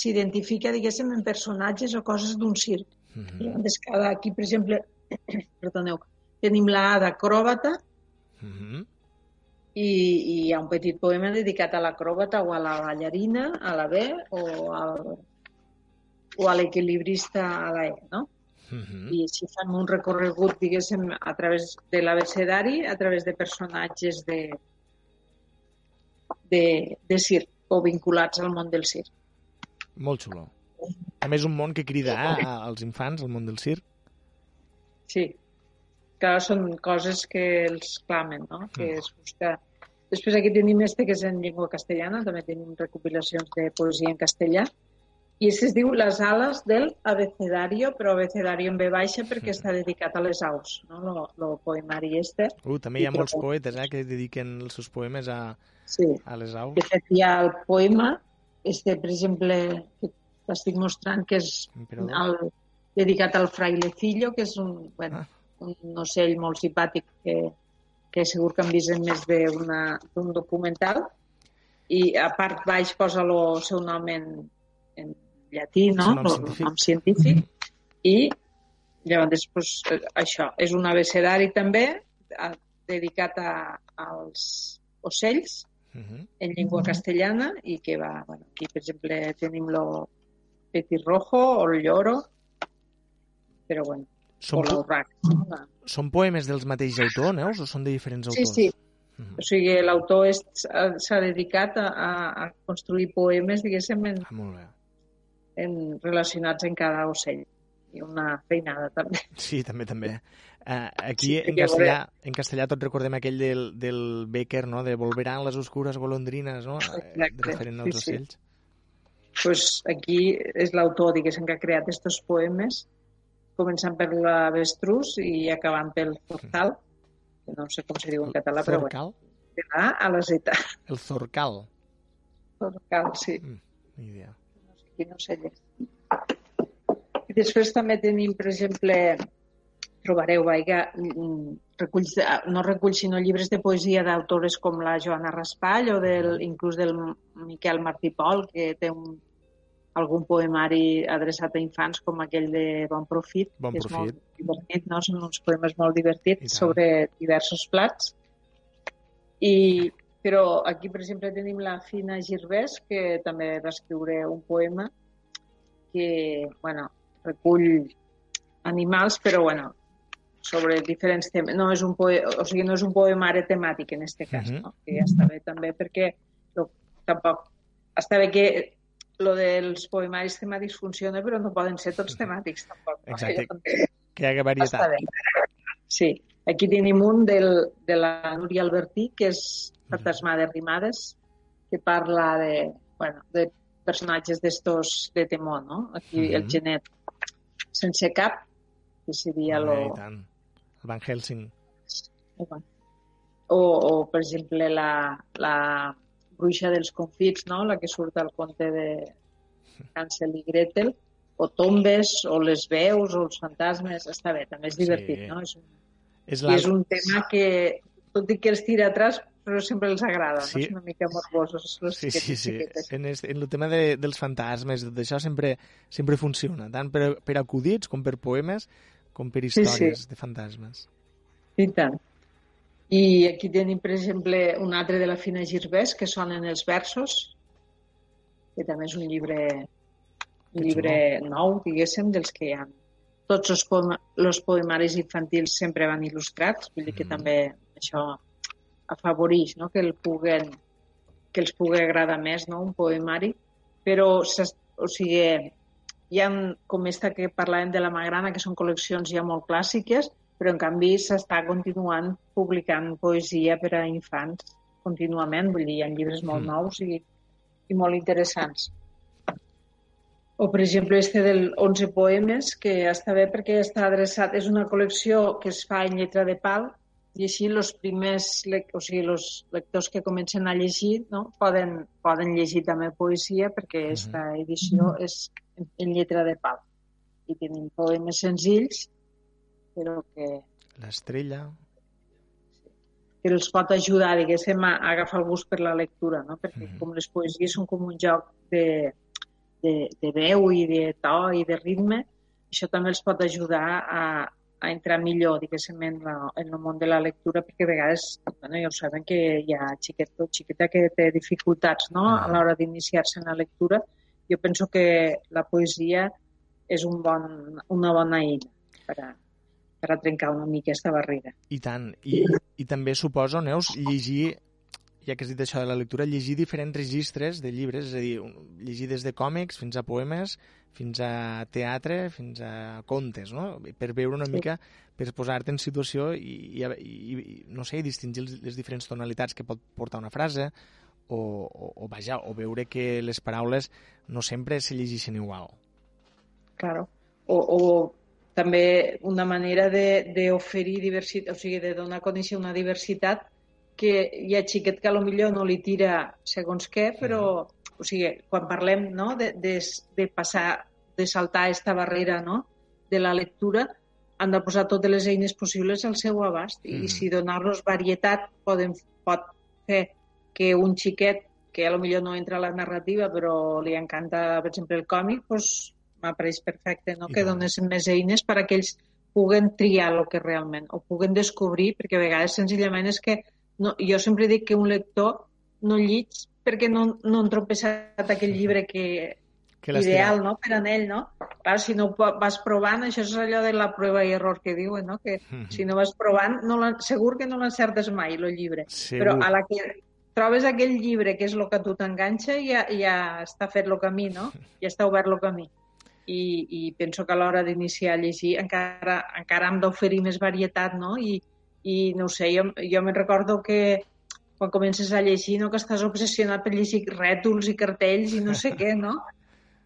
s'identifica, diguéssim, en personatges o coses d'un circ. Mhm, Llavors, cada, aquí, per exemple, perdoneu, tenim la A d'acròbata mhm. I, i hi ha un petit poema dedicat a l'acròbata o a la ballarina, a la B, o, al, o a l'equilibrista a la E, no? Mhm. i així fan un recorregut, diguéssim, a través de l'abecedari, a través de personatges de, de, de circ o vinculats al món del circ. Molt xulo. A més, un món que crida eh, als infants, el món del circ. Sí, que són coses que els clamen, no? que es busca... Després aquí tenim este que és en llengua castellana, també tenim recopilacions de poesia en castellà, i es diu Les ales del abecedario, però abecedario en B baixa perquè està dedicat a les aus, no? Lo, lo poemari este. Uh, també hi ha I molts poetes eh, que dediquen els seus poemes a, Sí. a les aus. De fet, hi ha el poema, este, per exemple, que t'estic mostrant, que és el, dedicat al frailecillo, que és un, bueno, Ah. un ocell molt simpàtic que, que segur que han vist en més d'un documental. I a part baix posa el seu nom en, en llatí, no? Seu nom El científic. nom científic. I llavors, pues, eh, això, és un abecedari també, a- dedicat a, als ocells Uh -huh. en llengua castellana i que va, bueno, aquí per exemple tenim lo petirrojo o el lloro, però bueno, Són, o po l'urrac. Són poemes dels mateixos autors, Neus, o són de diferents Sí, autors? sí. Mhm. O sigui, l'autor és- s'ha dedicat a, a, construir poemes, diguéssim, en, Ah, molt bé. en, relacionats en cada ocell. I una feinada, també. Sí, també, també. Uh, aquí Sí, en, castellà, en castellà tots recordem aquell del, del Becker, no?, de Volverán les oscures golondrines, no?, Eh, Exacte, referent als sí, sí. ocells. pues aquí és l'autor, diguéssim, que ha creat aquests poemes, començant per l'avestrús i acabant pel zorcal, que no sé com se diu en català, però bueno, Zorcal? de la A la Z. El Zorcal. Zorcal, sí. Ni idea. No sé llegir. I després també tenim, per exemple, trobareu, vaiga, mm, reculls, de, no reculls, sinó llibres de poesia d'autores com la Joana Raspall o del, inclús del Miquel Martí Pol, que té un, algun poemari adreçat a infants com aquell de Bon Profit, Bon que és Profit. molt divertit, no? Són uns poemes molt divertits sobre diversos plats. I, però aquí, per exemple, tenim la Fina Girbès, que també va escriure un poema que, bueno, recull animals, però, bueno, sobre diferents temes. No és un poe... o sigui, no és un poemari temàtic en aquest cas, Mhm. no? que ja està bé també perquè no, tampoc està bé que lo dels poemaris temàtics funciona, però no poden ser tots temàtics tampoc. No? Exacte. També- Que hi està varietat. Sí. Aquí tenim un del, de la Núria Albertí, que és Fantasma de Rimades, que parla de, bueno, de personatges d'estos de temor, no? Aquí el Mhm. genet sense cap, que seria lo... I tant. El Van Helsing. O, o per exemple, la, la bruixa dels confits, no? la que surt al conte de Hansel i Gretel, o tombes, o les veus, o els fantasmes, està bé, també és divertit, Sí. no? És un, És I és un tema que, tot i que els tira atrás, però sempre els agrada, Sí. no? És una mica morbosos Sí, sí, sí. xiquetes. En, es, en el tema de, dels fantasmes, tot això sempre, sempre funciona, tant per, per acudits com per poemes, com per Sí, sí. històries de fantasmes. I tant. I aquí tenim, per exemple, un altre de la Fina Girbès, que sonen els versos, que també és un llibre, un llibre nou, diguéssim, dels que hi ha. Tots els, poema, els poemaris infantils sempre van il·lustrats, vull dir que Mhm. també això afavoreix no? que, el puguen, que els pugui agradar més no? un poemari, però o sigui, hi ha, com esta que parlàvem de la Magrana, que són col·leccions ja molt clàssiques, però en canvi s'està continuant publicant poesia per a infants contínuament, vull dir, hi ha llibres molt Mm. nous i, i molt interessants. O, per exemple, este del 11 poemes, que està bé perquè està adreçat, és una col·lecció que es fa en lletra de pal, i així els primers, o sigui, els lectors que comencen a llegir no? poden, poden llegir també poesia perquè aquesta edició és en lletra de pal. I tenim poemes senzills, però que, L'estrella... que els pot ajudar, diguéssim, a, agafar el gust per la lectura, no? perquè Mhm. com les poesies són com un joc de, de, de veu i de to i de ritme, això també els pot ajudar a, a entrar millor, diguéssim, en, la, en el món de la lectura, perquè a vegades, bueno, ja ho saben que hi ha xiquet o xiqueta que té dificultats no? a l'hora d'iniciar-se en la lectura. Jo penso que la poesia és un bon, una bona eina per a, per a trencar una mica aquesta barrera. I tant. I, i també suposo, Neus, llegir, ja que has dit això de la lectura, llegir diferents registres de llibres, és a dir, llegir des de còmics fins a poemes, fins a teatre, fins a contes, no? Per veure una Sí. mica, per posar-te en situació i, i, i, i no sé, distingir les, les diferents tonalitats que pot portar una frase, o, o, o vaja, o veure que les paraules no sempre se llegeixen igual. Claro. O, o també una manera de- d'oferir diversitat, o sigui, de donar a conèixer una diversitat que hi ha xiquet que millor no li tira segons què, però, o sigui, quan parlem no, de, de, de passar, de saltar aquesta barrera no, de la lectura, han de posar totes les eines possibles al seu abast i Mhm. si donar-los varietat poden, pot fer que un xiquet que a lo millor no entra a la narrativa però li encanta, per exemple, el còmic, doncs m'apareix perfecte no? I que donessin més eines per a que ells puguen triar el que realment, o puguen descobrir, perquè a vegades senzillament és que no, jo sempre dic que un lector no llig perquè no, no han tropeçat aquell llibre que, Que ideal no? per a ell, no? Clar, si no vas provant, això és allò de la prova i error que diuen, no? Que Mhm. si no vas provant, no la, segur que no l'encertes mai, el llibre. Segur. Però a la que trobes aquell llibre que és el que a tu t'enganxa, ja, ja està fet el camí, no? Ja està obert el camí. I, i penso que a l'hora d'iniciar a llegir encara, encara hem d'oferir més varietat, no? I, i no sé, jo, jo me'n recordo que quan comences a llegir, no, que estàs obsessionat per llegir rètols i cartells i no sé què, no?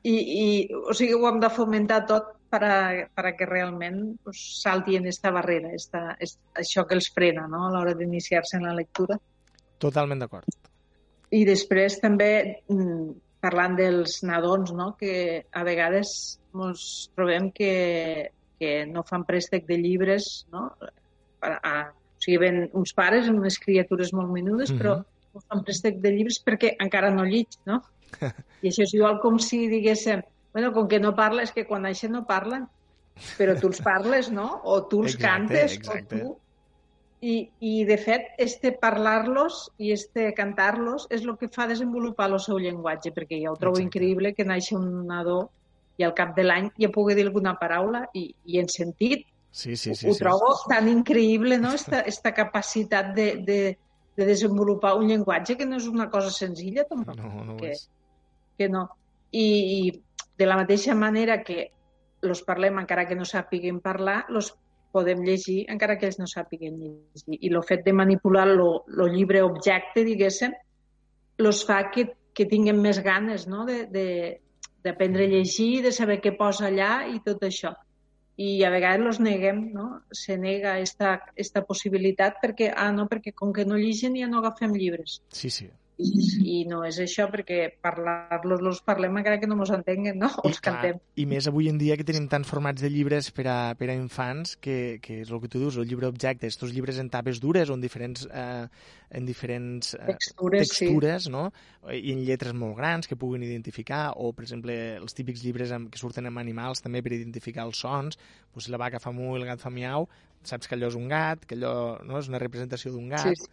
I, i o sigui, ho hem de fomentar tot per a, per a que realment pues, salti en esta barrera, esta, és, això que els frena no? a l'hora d'iniciar-se en la lectura. Totalment d'acord. I després també, mm, parlant dels nadons, no? que a vegades ens trobem que, que no fan préstec de llibres, no? a, a, o sigui, ven uns pares amb unes criatures molt menudes, Mhm. però no fan préstec de llibres perquè encara no llig, no? I això és igual com si diguéssim, bueno, com que no parla, és que quan naixen no parlen, però tu els parles, no? O tu els Exacte, cantes, exacte. o tu... I, I, de fet, este parlar-los i este cantar-los és el que fa desenvolupar el seu llenguatge, perquè jo ho trobo Exacte. increïble que naixi un nadó i al cap de l'any ja pugui dir alguna paraula i, i en sentit. Sí, sí, sí. ho sí. trobo tan increïble, no?, esta, esta capacitat de, de, de desenvolupar un llenguatge que no és una cosa senzilla, tampoc No, no ho que, és. que no. I, I de la mateixa manera que los parlem encara que no sàpiguen parlar, los podem llegir encara que ells no sàpiguen llegir. I el fet de manipular el llibre objecte, diguéssim, los fa que, que tinguin més ganes no? de, de, d'aprendre a llegir, de saber què posa allà i tot això. I a vegades los neguem, no? Se nega esta, esta possibilitat perquè, ah, no, perquè com que no lligen ja no agafem llibres Sí, sí. I, i no és això perquè parlar-los los parlem encara que no mos entenguen, no? O els clar, cantem. I més avui en dia que tenim tants formats de llibres per a, per a infants que, que és el que tu dius, el llibre objecte, estos llibres en tapes dures o en diferents, eh, en diferents eh, Textures, sí. textures no? i en lletres molt grans que puguin identificar o, per exemple, els típics llibres amb, que surten amb animals també per identificar els sons pues, la vaca fa mu i el gat fa miau saps que allò és un gat, que allò no, és una representació d'un gat Sí, sí.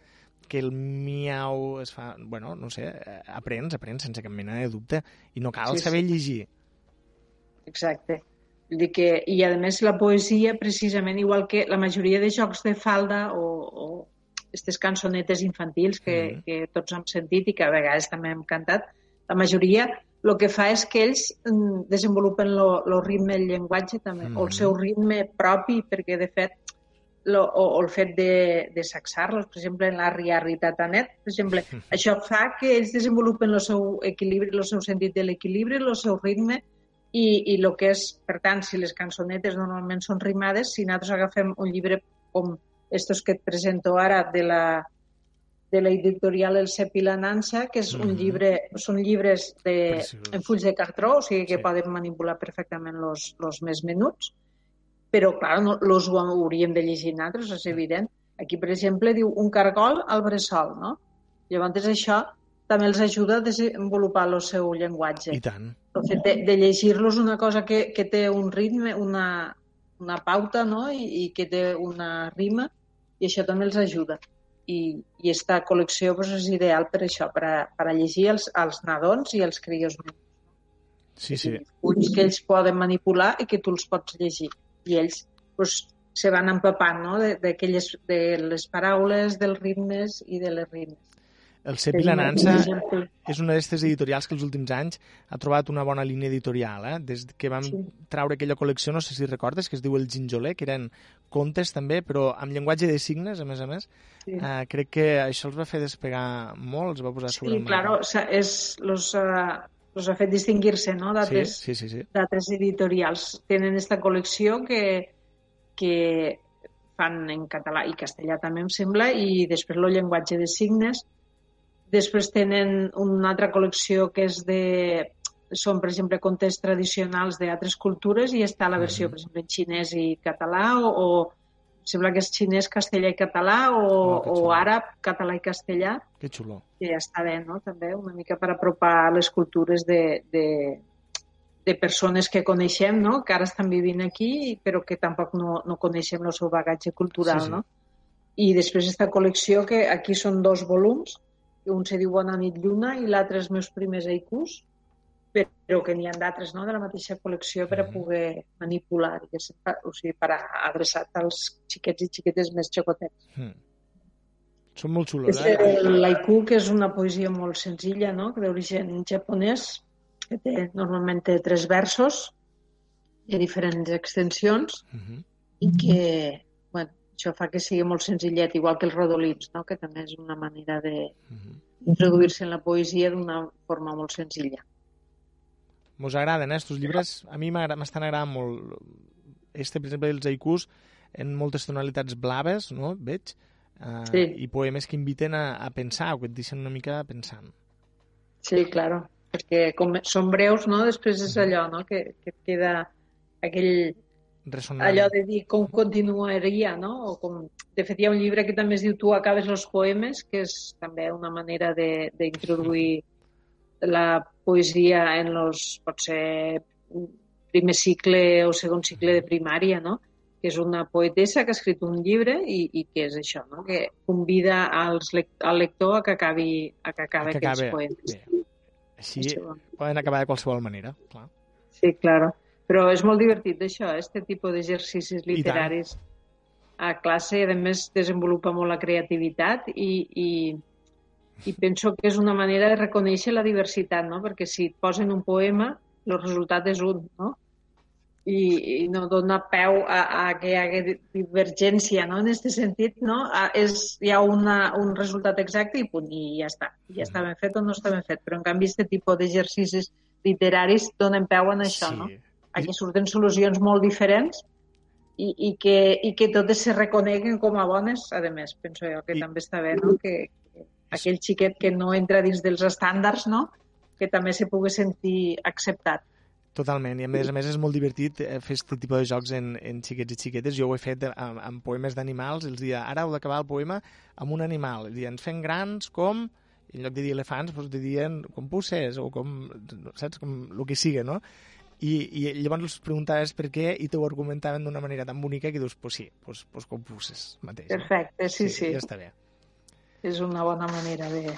Que el miau es fa... Bueno, no sé, eh, aprens, aprens sense cap mena de dubte i no cal Sí, sí. saber llegir. Exacte. Vull dir que, I a més la poesia, precisament, igual que la majoria de jocs de falda o, o aquestes cançonetes infantils que, Mhm. que tots hem sentit i que a vegades també hem cantat, la majoria el que fa és que ells mm, desenvolupen el ritme del llenguatge també, o Mhm. el seu ritme propi, perquè de fet lo, o, o el fet de, de saxar-los, per exemple, en l'Arri Arri Tatanet, per exemple, això fa que ells desenvolupen el seu equilibri, el seu sentit de l'equilibri, el seu ritme, i, i el que és, per tant, si les cançonetes normalment són rimades, si nosaltres agafem un llibre com estos que et presento ara de la, de l'editorial El Cep i la Nansa, que és un Mhm. llibre, són llibres de, Preciós. en fulls de cartró, o sigui que Sí. poden manipular perfectament els, els més menuts, però, clar, no, los ho hauríem de llegir nosaltres, és evident. Aquí, per exemple, diu un cargol al bressol, no? Llavors, això també els ajuda a desenvolupar el seu llenguatge. I tant. El fet de, de llegir-los una cosa que, que té un ritme, una, una pauta, no? I, i que té una rima, i això també els ajuda. I, i esta col·lecció pues, és ideal per això, per a, per a llegir els, els nadons i els crios. Sí, sí. Fulls que ells poden manipular i que tu els pots llegir. I ells pues, se van empapant no? de, de les paraules, dels ritmes i de les rimes. El Cep i la Nansa és una d'aquestes editorials que els últims anys ha trobat una bona línia editorial. Eh? Des que vam Sí. traure aquella col·lecció, no sé si recordes, que es diu El Ginjoler, que eren contes també, però amb llenguatge de signes, a més a més. Sí. Eh, crec que això els va fer despegar molt, els va posar sobre Sí, el claro, o sea, és, los, uh, los ha fet distingir-se no? Sí, d'altres sí, sí, sí. d'altres editorials. Tenen esta col·lecció que, que fan en català i castellà també, em sembla, i després el llenguatge de signes. Després tenen una altra col·lecció que és de són, per exemple, contes tradicionals d'altres cultures i està la versió, Mhm. per exemple, en xinès i català o, o sembla que és xinès, castellà i català o, Oh, o àrab, català i castellà Que xulo. que ja està bé, no? També una mica per apropar les cultures de, de, de persones que coneixem, no? que ara estan vivint aquí, però que tampoc no, no coneixem el seu bagatge cultural. Sí, sí. No? I després esta col·lecció, que aquí són dos volums, un se diu Bona nit lluna i l'altre els meus primers haikus, però que n'hi ha d'altres no? de la mateixa col·lecció per a Mhm. poder manipular, i és, o sigui, per a, adreçat als xiquets i xiquetes més xicotets. Mm. Són molt xulos, eh? el haiku, que és una poesia molt senzilla, no? d'origen japonès, que té, normalment té tres versos, i diferents extensions, Mhm. i que, bueno, això fa que sigui molt senzillet, igual que els rodolins, no? que també és una manera Mhm. d'introduir-se en la poesia d'una forma molt senzilla. Mos agraden, eh, estos llibres? A mi m'estan agradant molt. Este, per exemple, els haikus en moltes tonalitats blaves, no?, veig, uh, Sí. i poemes que inviten a, a pensar, o que et deixen una mica pensant. Sí, claro, perquè com són breus, no? després és allò no? que, que queda aquell, Ressonant. allò de dir com continuaria, no? O com... De fet, hi ha un llibre que també es diu Tu acabes els poemes, que és també una manera de- d'introduir la poesia en los, pot ser, primer cicle o segon cicle de primària, no? que és una poetessa que ha escrit un llibre i, i que és això, no? que convida als al lector a que acabi, a que acabi que aquests poemes. Bé. Així Això. poden acabar de qualsevol manera, clar. Sí, claro. Però és molt divertit això, este tipus d'exercicis literaris a classe, a més desenvolupa molt la creativitat i, i, i penso que és una manera de reconèixer la diversitat, no? perquè si et posen un poema, el resultat és un, no? I, i no dona peu a, a que hi hagi divergència, no? En aquest sentit, no? A, és, hi ha una, un resultat exacte i punt, i ja està. I ja està ben fet o no està ben fet. Però, en canvi, aquest tipus d'exercicis literaris donen peu en això, sí. no? a que surten solucions molt diferents i, i, que, i que totes se reconeguen com a bones, a més, penso jo, que I- també està bé, no? que aquell xiquet que no entra dins dels estàndards, no? que també se pugui sentir acceptat. Totalment, i a més a més és molt divertit eh, fer aquest tipus de jocs en, en xiquets i xiquetes. Jo ho he fet amb, amb poemes d'animals, els dia, ara heu d'acabar el poema amb un animal. Els dia, ens fem grans com, en lloc de dir elefants, doncs diuen com pusses o com, saps, com el que sigui, no? I, i llavors els preguntaves per què i t'ho argumentaven d'una manera tan bonica que dius, pues sí, pues, pues com pusses mateix. Perfecte, sí, sí. Ja està bé. És una bona manera de...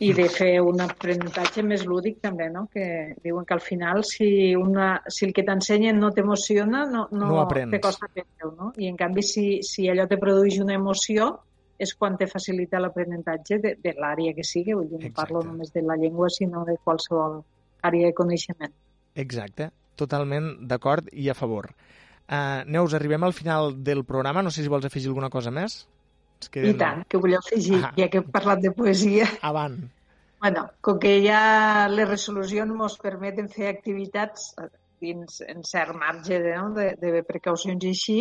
I de fer un aprenentatge més lúdic també, no? Que diuen que al final si, una, si el que t'ensenyen no t'emociona, no, no, No aprens. te costa aprendre no? I en canvi si, si allò te produeix una emoció és quan te facilita l'aprenentatge de, de l'àrea que sigui. Vull dir, no parlo Exacte. només de la llengua, sinó de qualsevol àrea de coneixement. Exacte, totalment d'acord i a favor. Uh, Neus, arribem al final del programa. No sé si vols afegir alguna cosa més. Es I tant, que vull afegir, Ah. ja que hem parlat de poesia. Avant. Bueno, com que ja les resolucions ens permeten fer activitats eh, dins en cert marge de, no? de, de precaucions i així,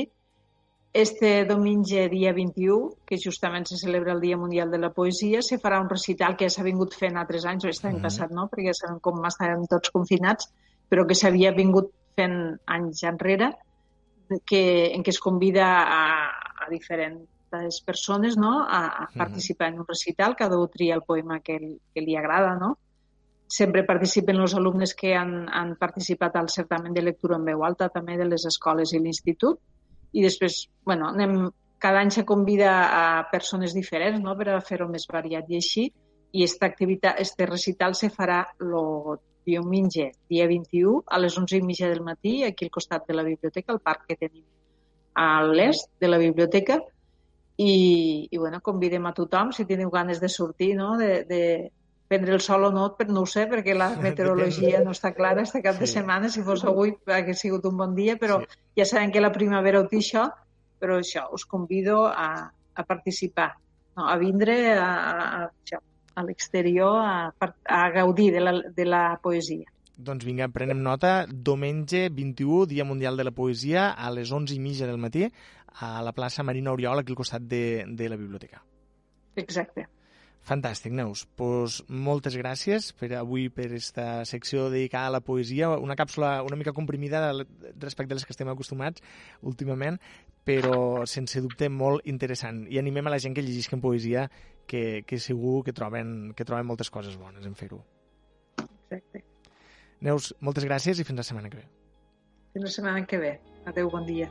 este diumenge, dia 21, que justament se celebra el Dia Mundial de la Poesia, se farà un recital que ja s'ha vingut fent altres anys, o l'any Mhm. passat no, perquè ja sabem com estàvem tots confinats, però que s'havia vingut fent anys enrere, que, en què es convida a, a diferents persones no? a, a participar en un recital, cada un tria el poema que, li- que li agrada, no? Sempre participen els alumnes que han, han participat al certamen de lectura en veu alta, també de les escoles i l'institut, i després, bueno, anem, cada any se convida a persones diferents no? per a fer-ho més variat i així, i esta activitat, este recital se farà el diumenge, dia 21, a les 11 i mitja del matí, aquí al costat de la biblioteca, al parc que tenim a l'est de la biblioteca, i, i bueno, convidem a tothom, si teniu ganes de sortir, no? de, de prendre el sol o no, però no ho sé, perquè la meteorologia no està clara este cap de Sí. setmana, si fos avui hauria sigut un bon dia, però Sí. ja sabem que la primavera ho té això, però això, us convido a, a participar, no? a vindre a, a, a, a l'exterior a, a gaudir de la, de la poesia. Doncs vinga, prenem nota. Diumenge 21, Dia Mundial de la Poesia, a les 11 i mitja del matí, a la plaça Marina Oriol, aquí al costat de, de la biblioteca. Exacte. Fantàstic, Neus. Pues moltes gràcies per avui per esta secció dedicada a la poesia, una càpsula una mica comprimida respecte a les que estem acostumats últimament, però sense dubte molt interessant. I animem a la gent que llegisquen poesia que, que segur que troben, que troben moltes coses bones en fer-ho. Neus, moltes gràcies i fins la setmana que ve. Fins la setmana que ve. Adéu, bon dia.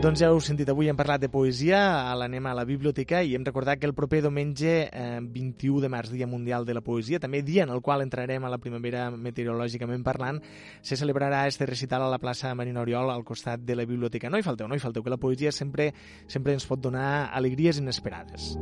Doncs ja heu sentit, avui hem parlat de poesia, l'anem a la biblioteca i hem recordat que el proper diumenge eh, 21 de març, Dia Mundial de la Poesia, també dia en el qual entrarem a la primavera meteorològicament parlant, se celebrarà este recital a la plaça Marina Oriol al costat de la biblioteca. No hi falteu, no hi falteu, que la poesia sempre sempre ens pot donar alegries inesperades.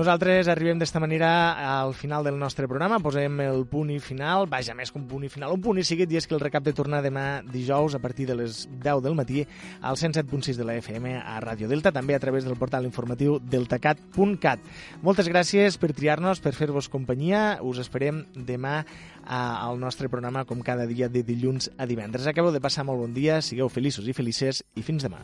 Nosaltres arribem d'esta manera al final del nostre programa, posem el punt i final, vaja, més que un punt i final, un punt i seguit, i és que el recap de tornar demà dijous a partir de les 10 del matí al 107.6 de la FM a Ràdio Delta, també a través del portal informatiu deltacat.cat. Moltes gràcies per triar-nos, per fer-vos companyia, us esperem demà al nostre programa com cada dia de dilluns a divendres. Acabeu de passar molt bon dia, sigueu feliços i felices i fins demà.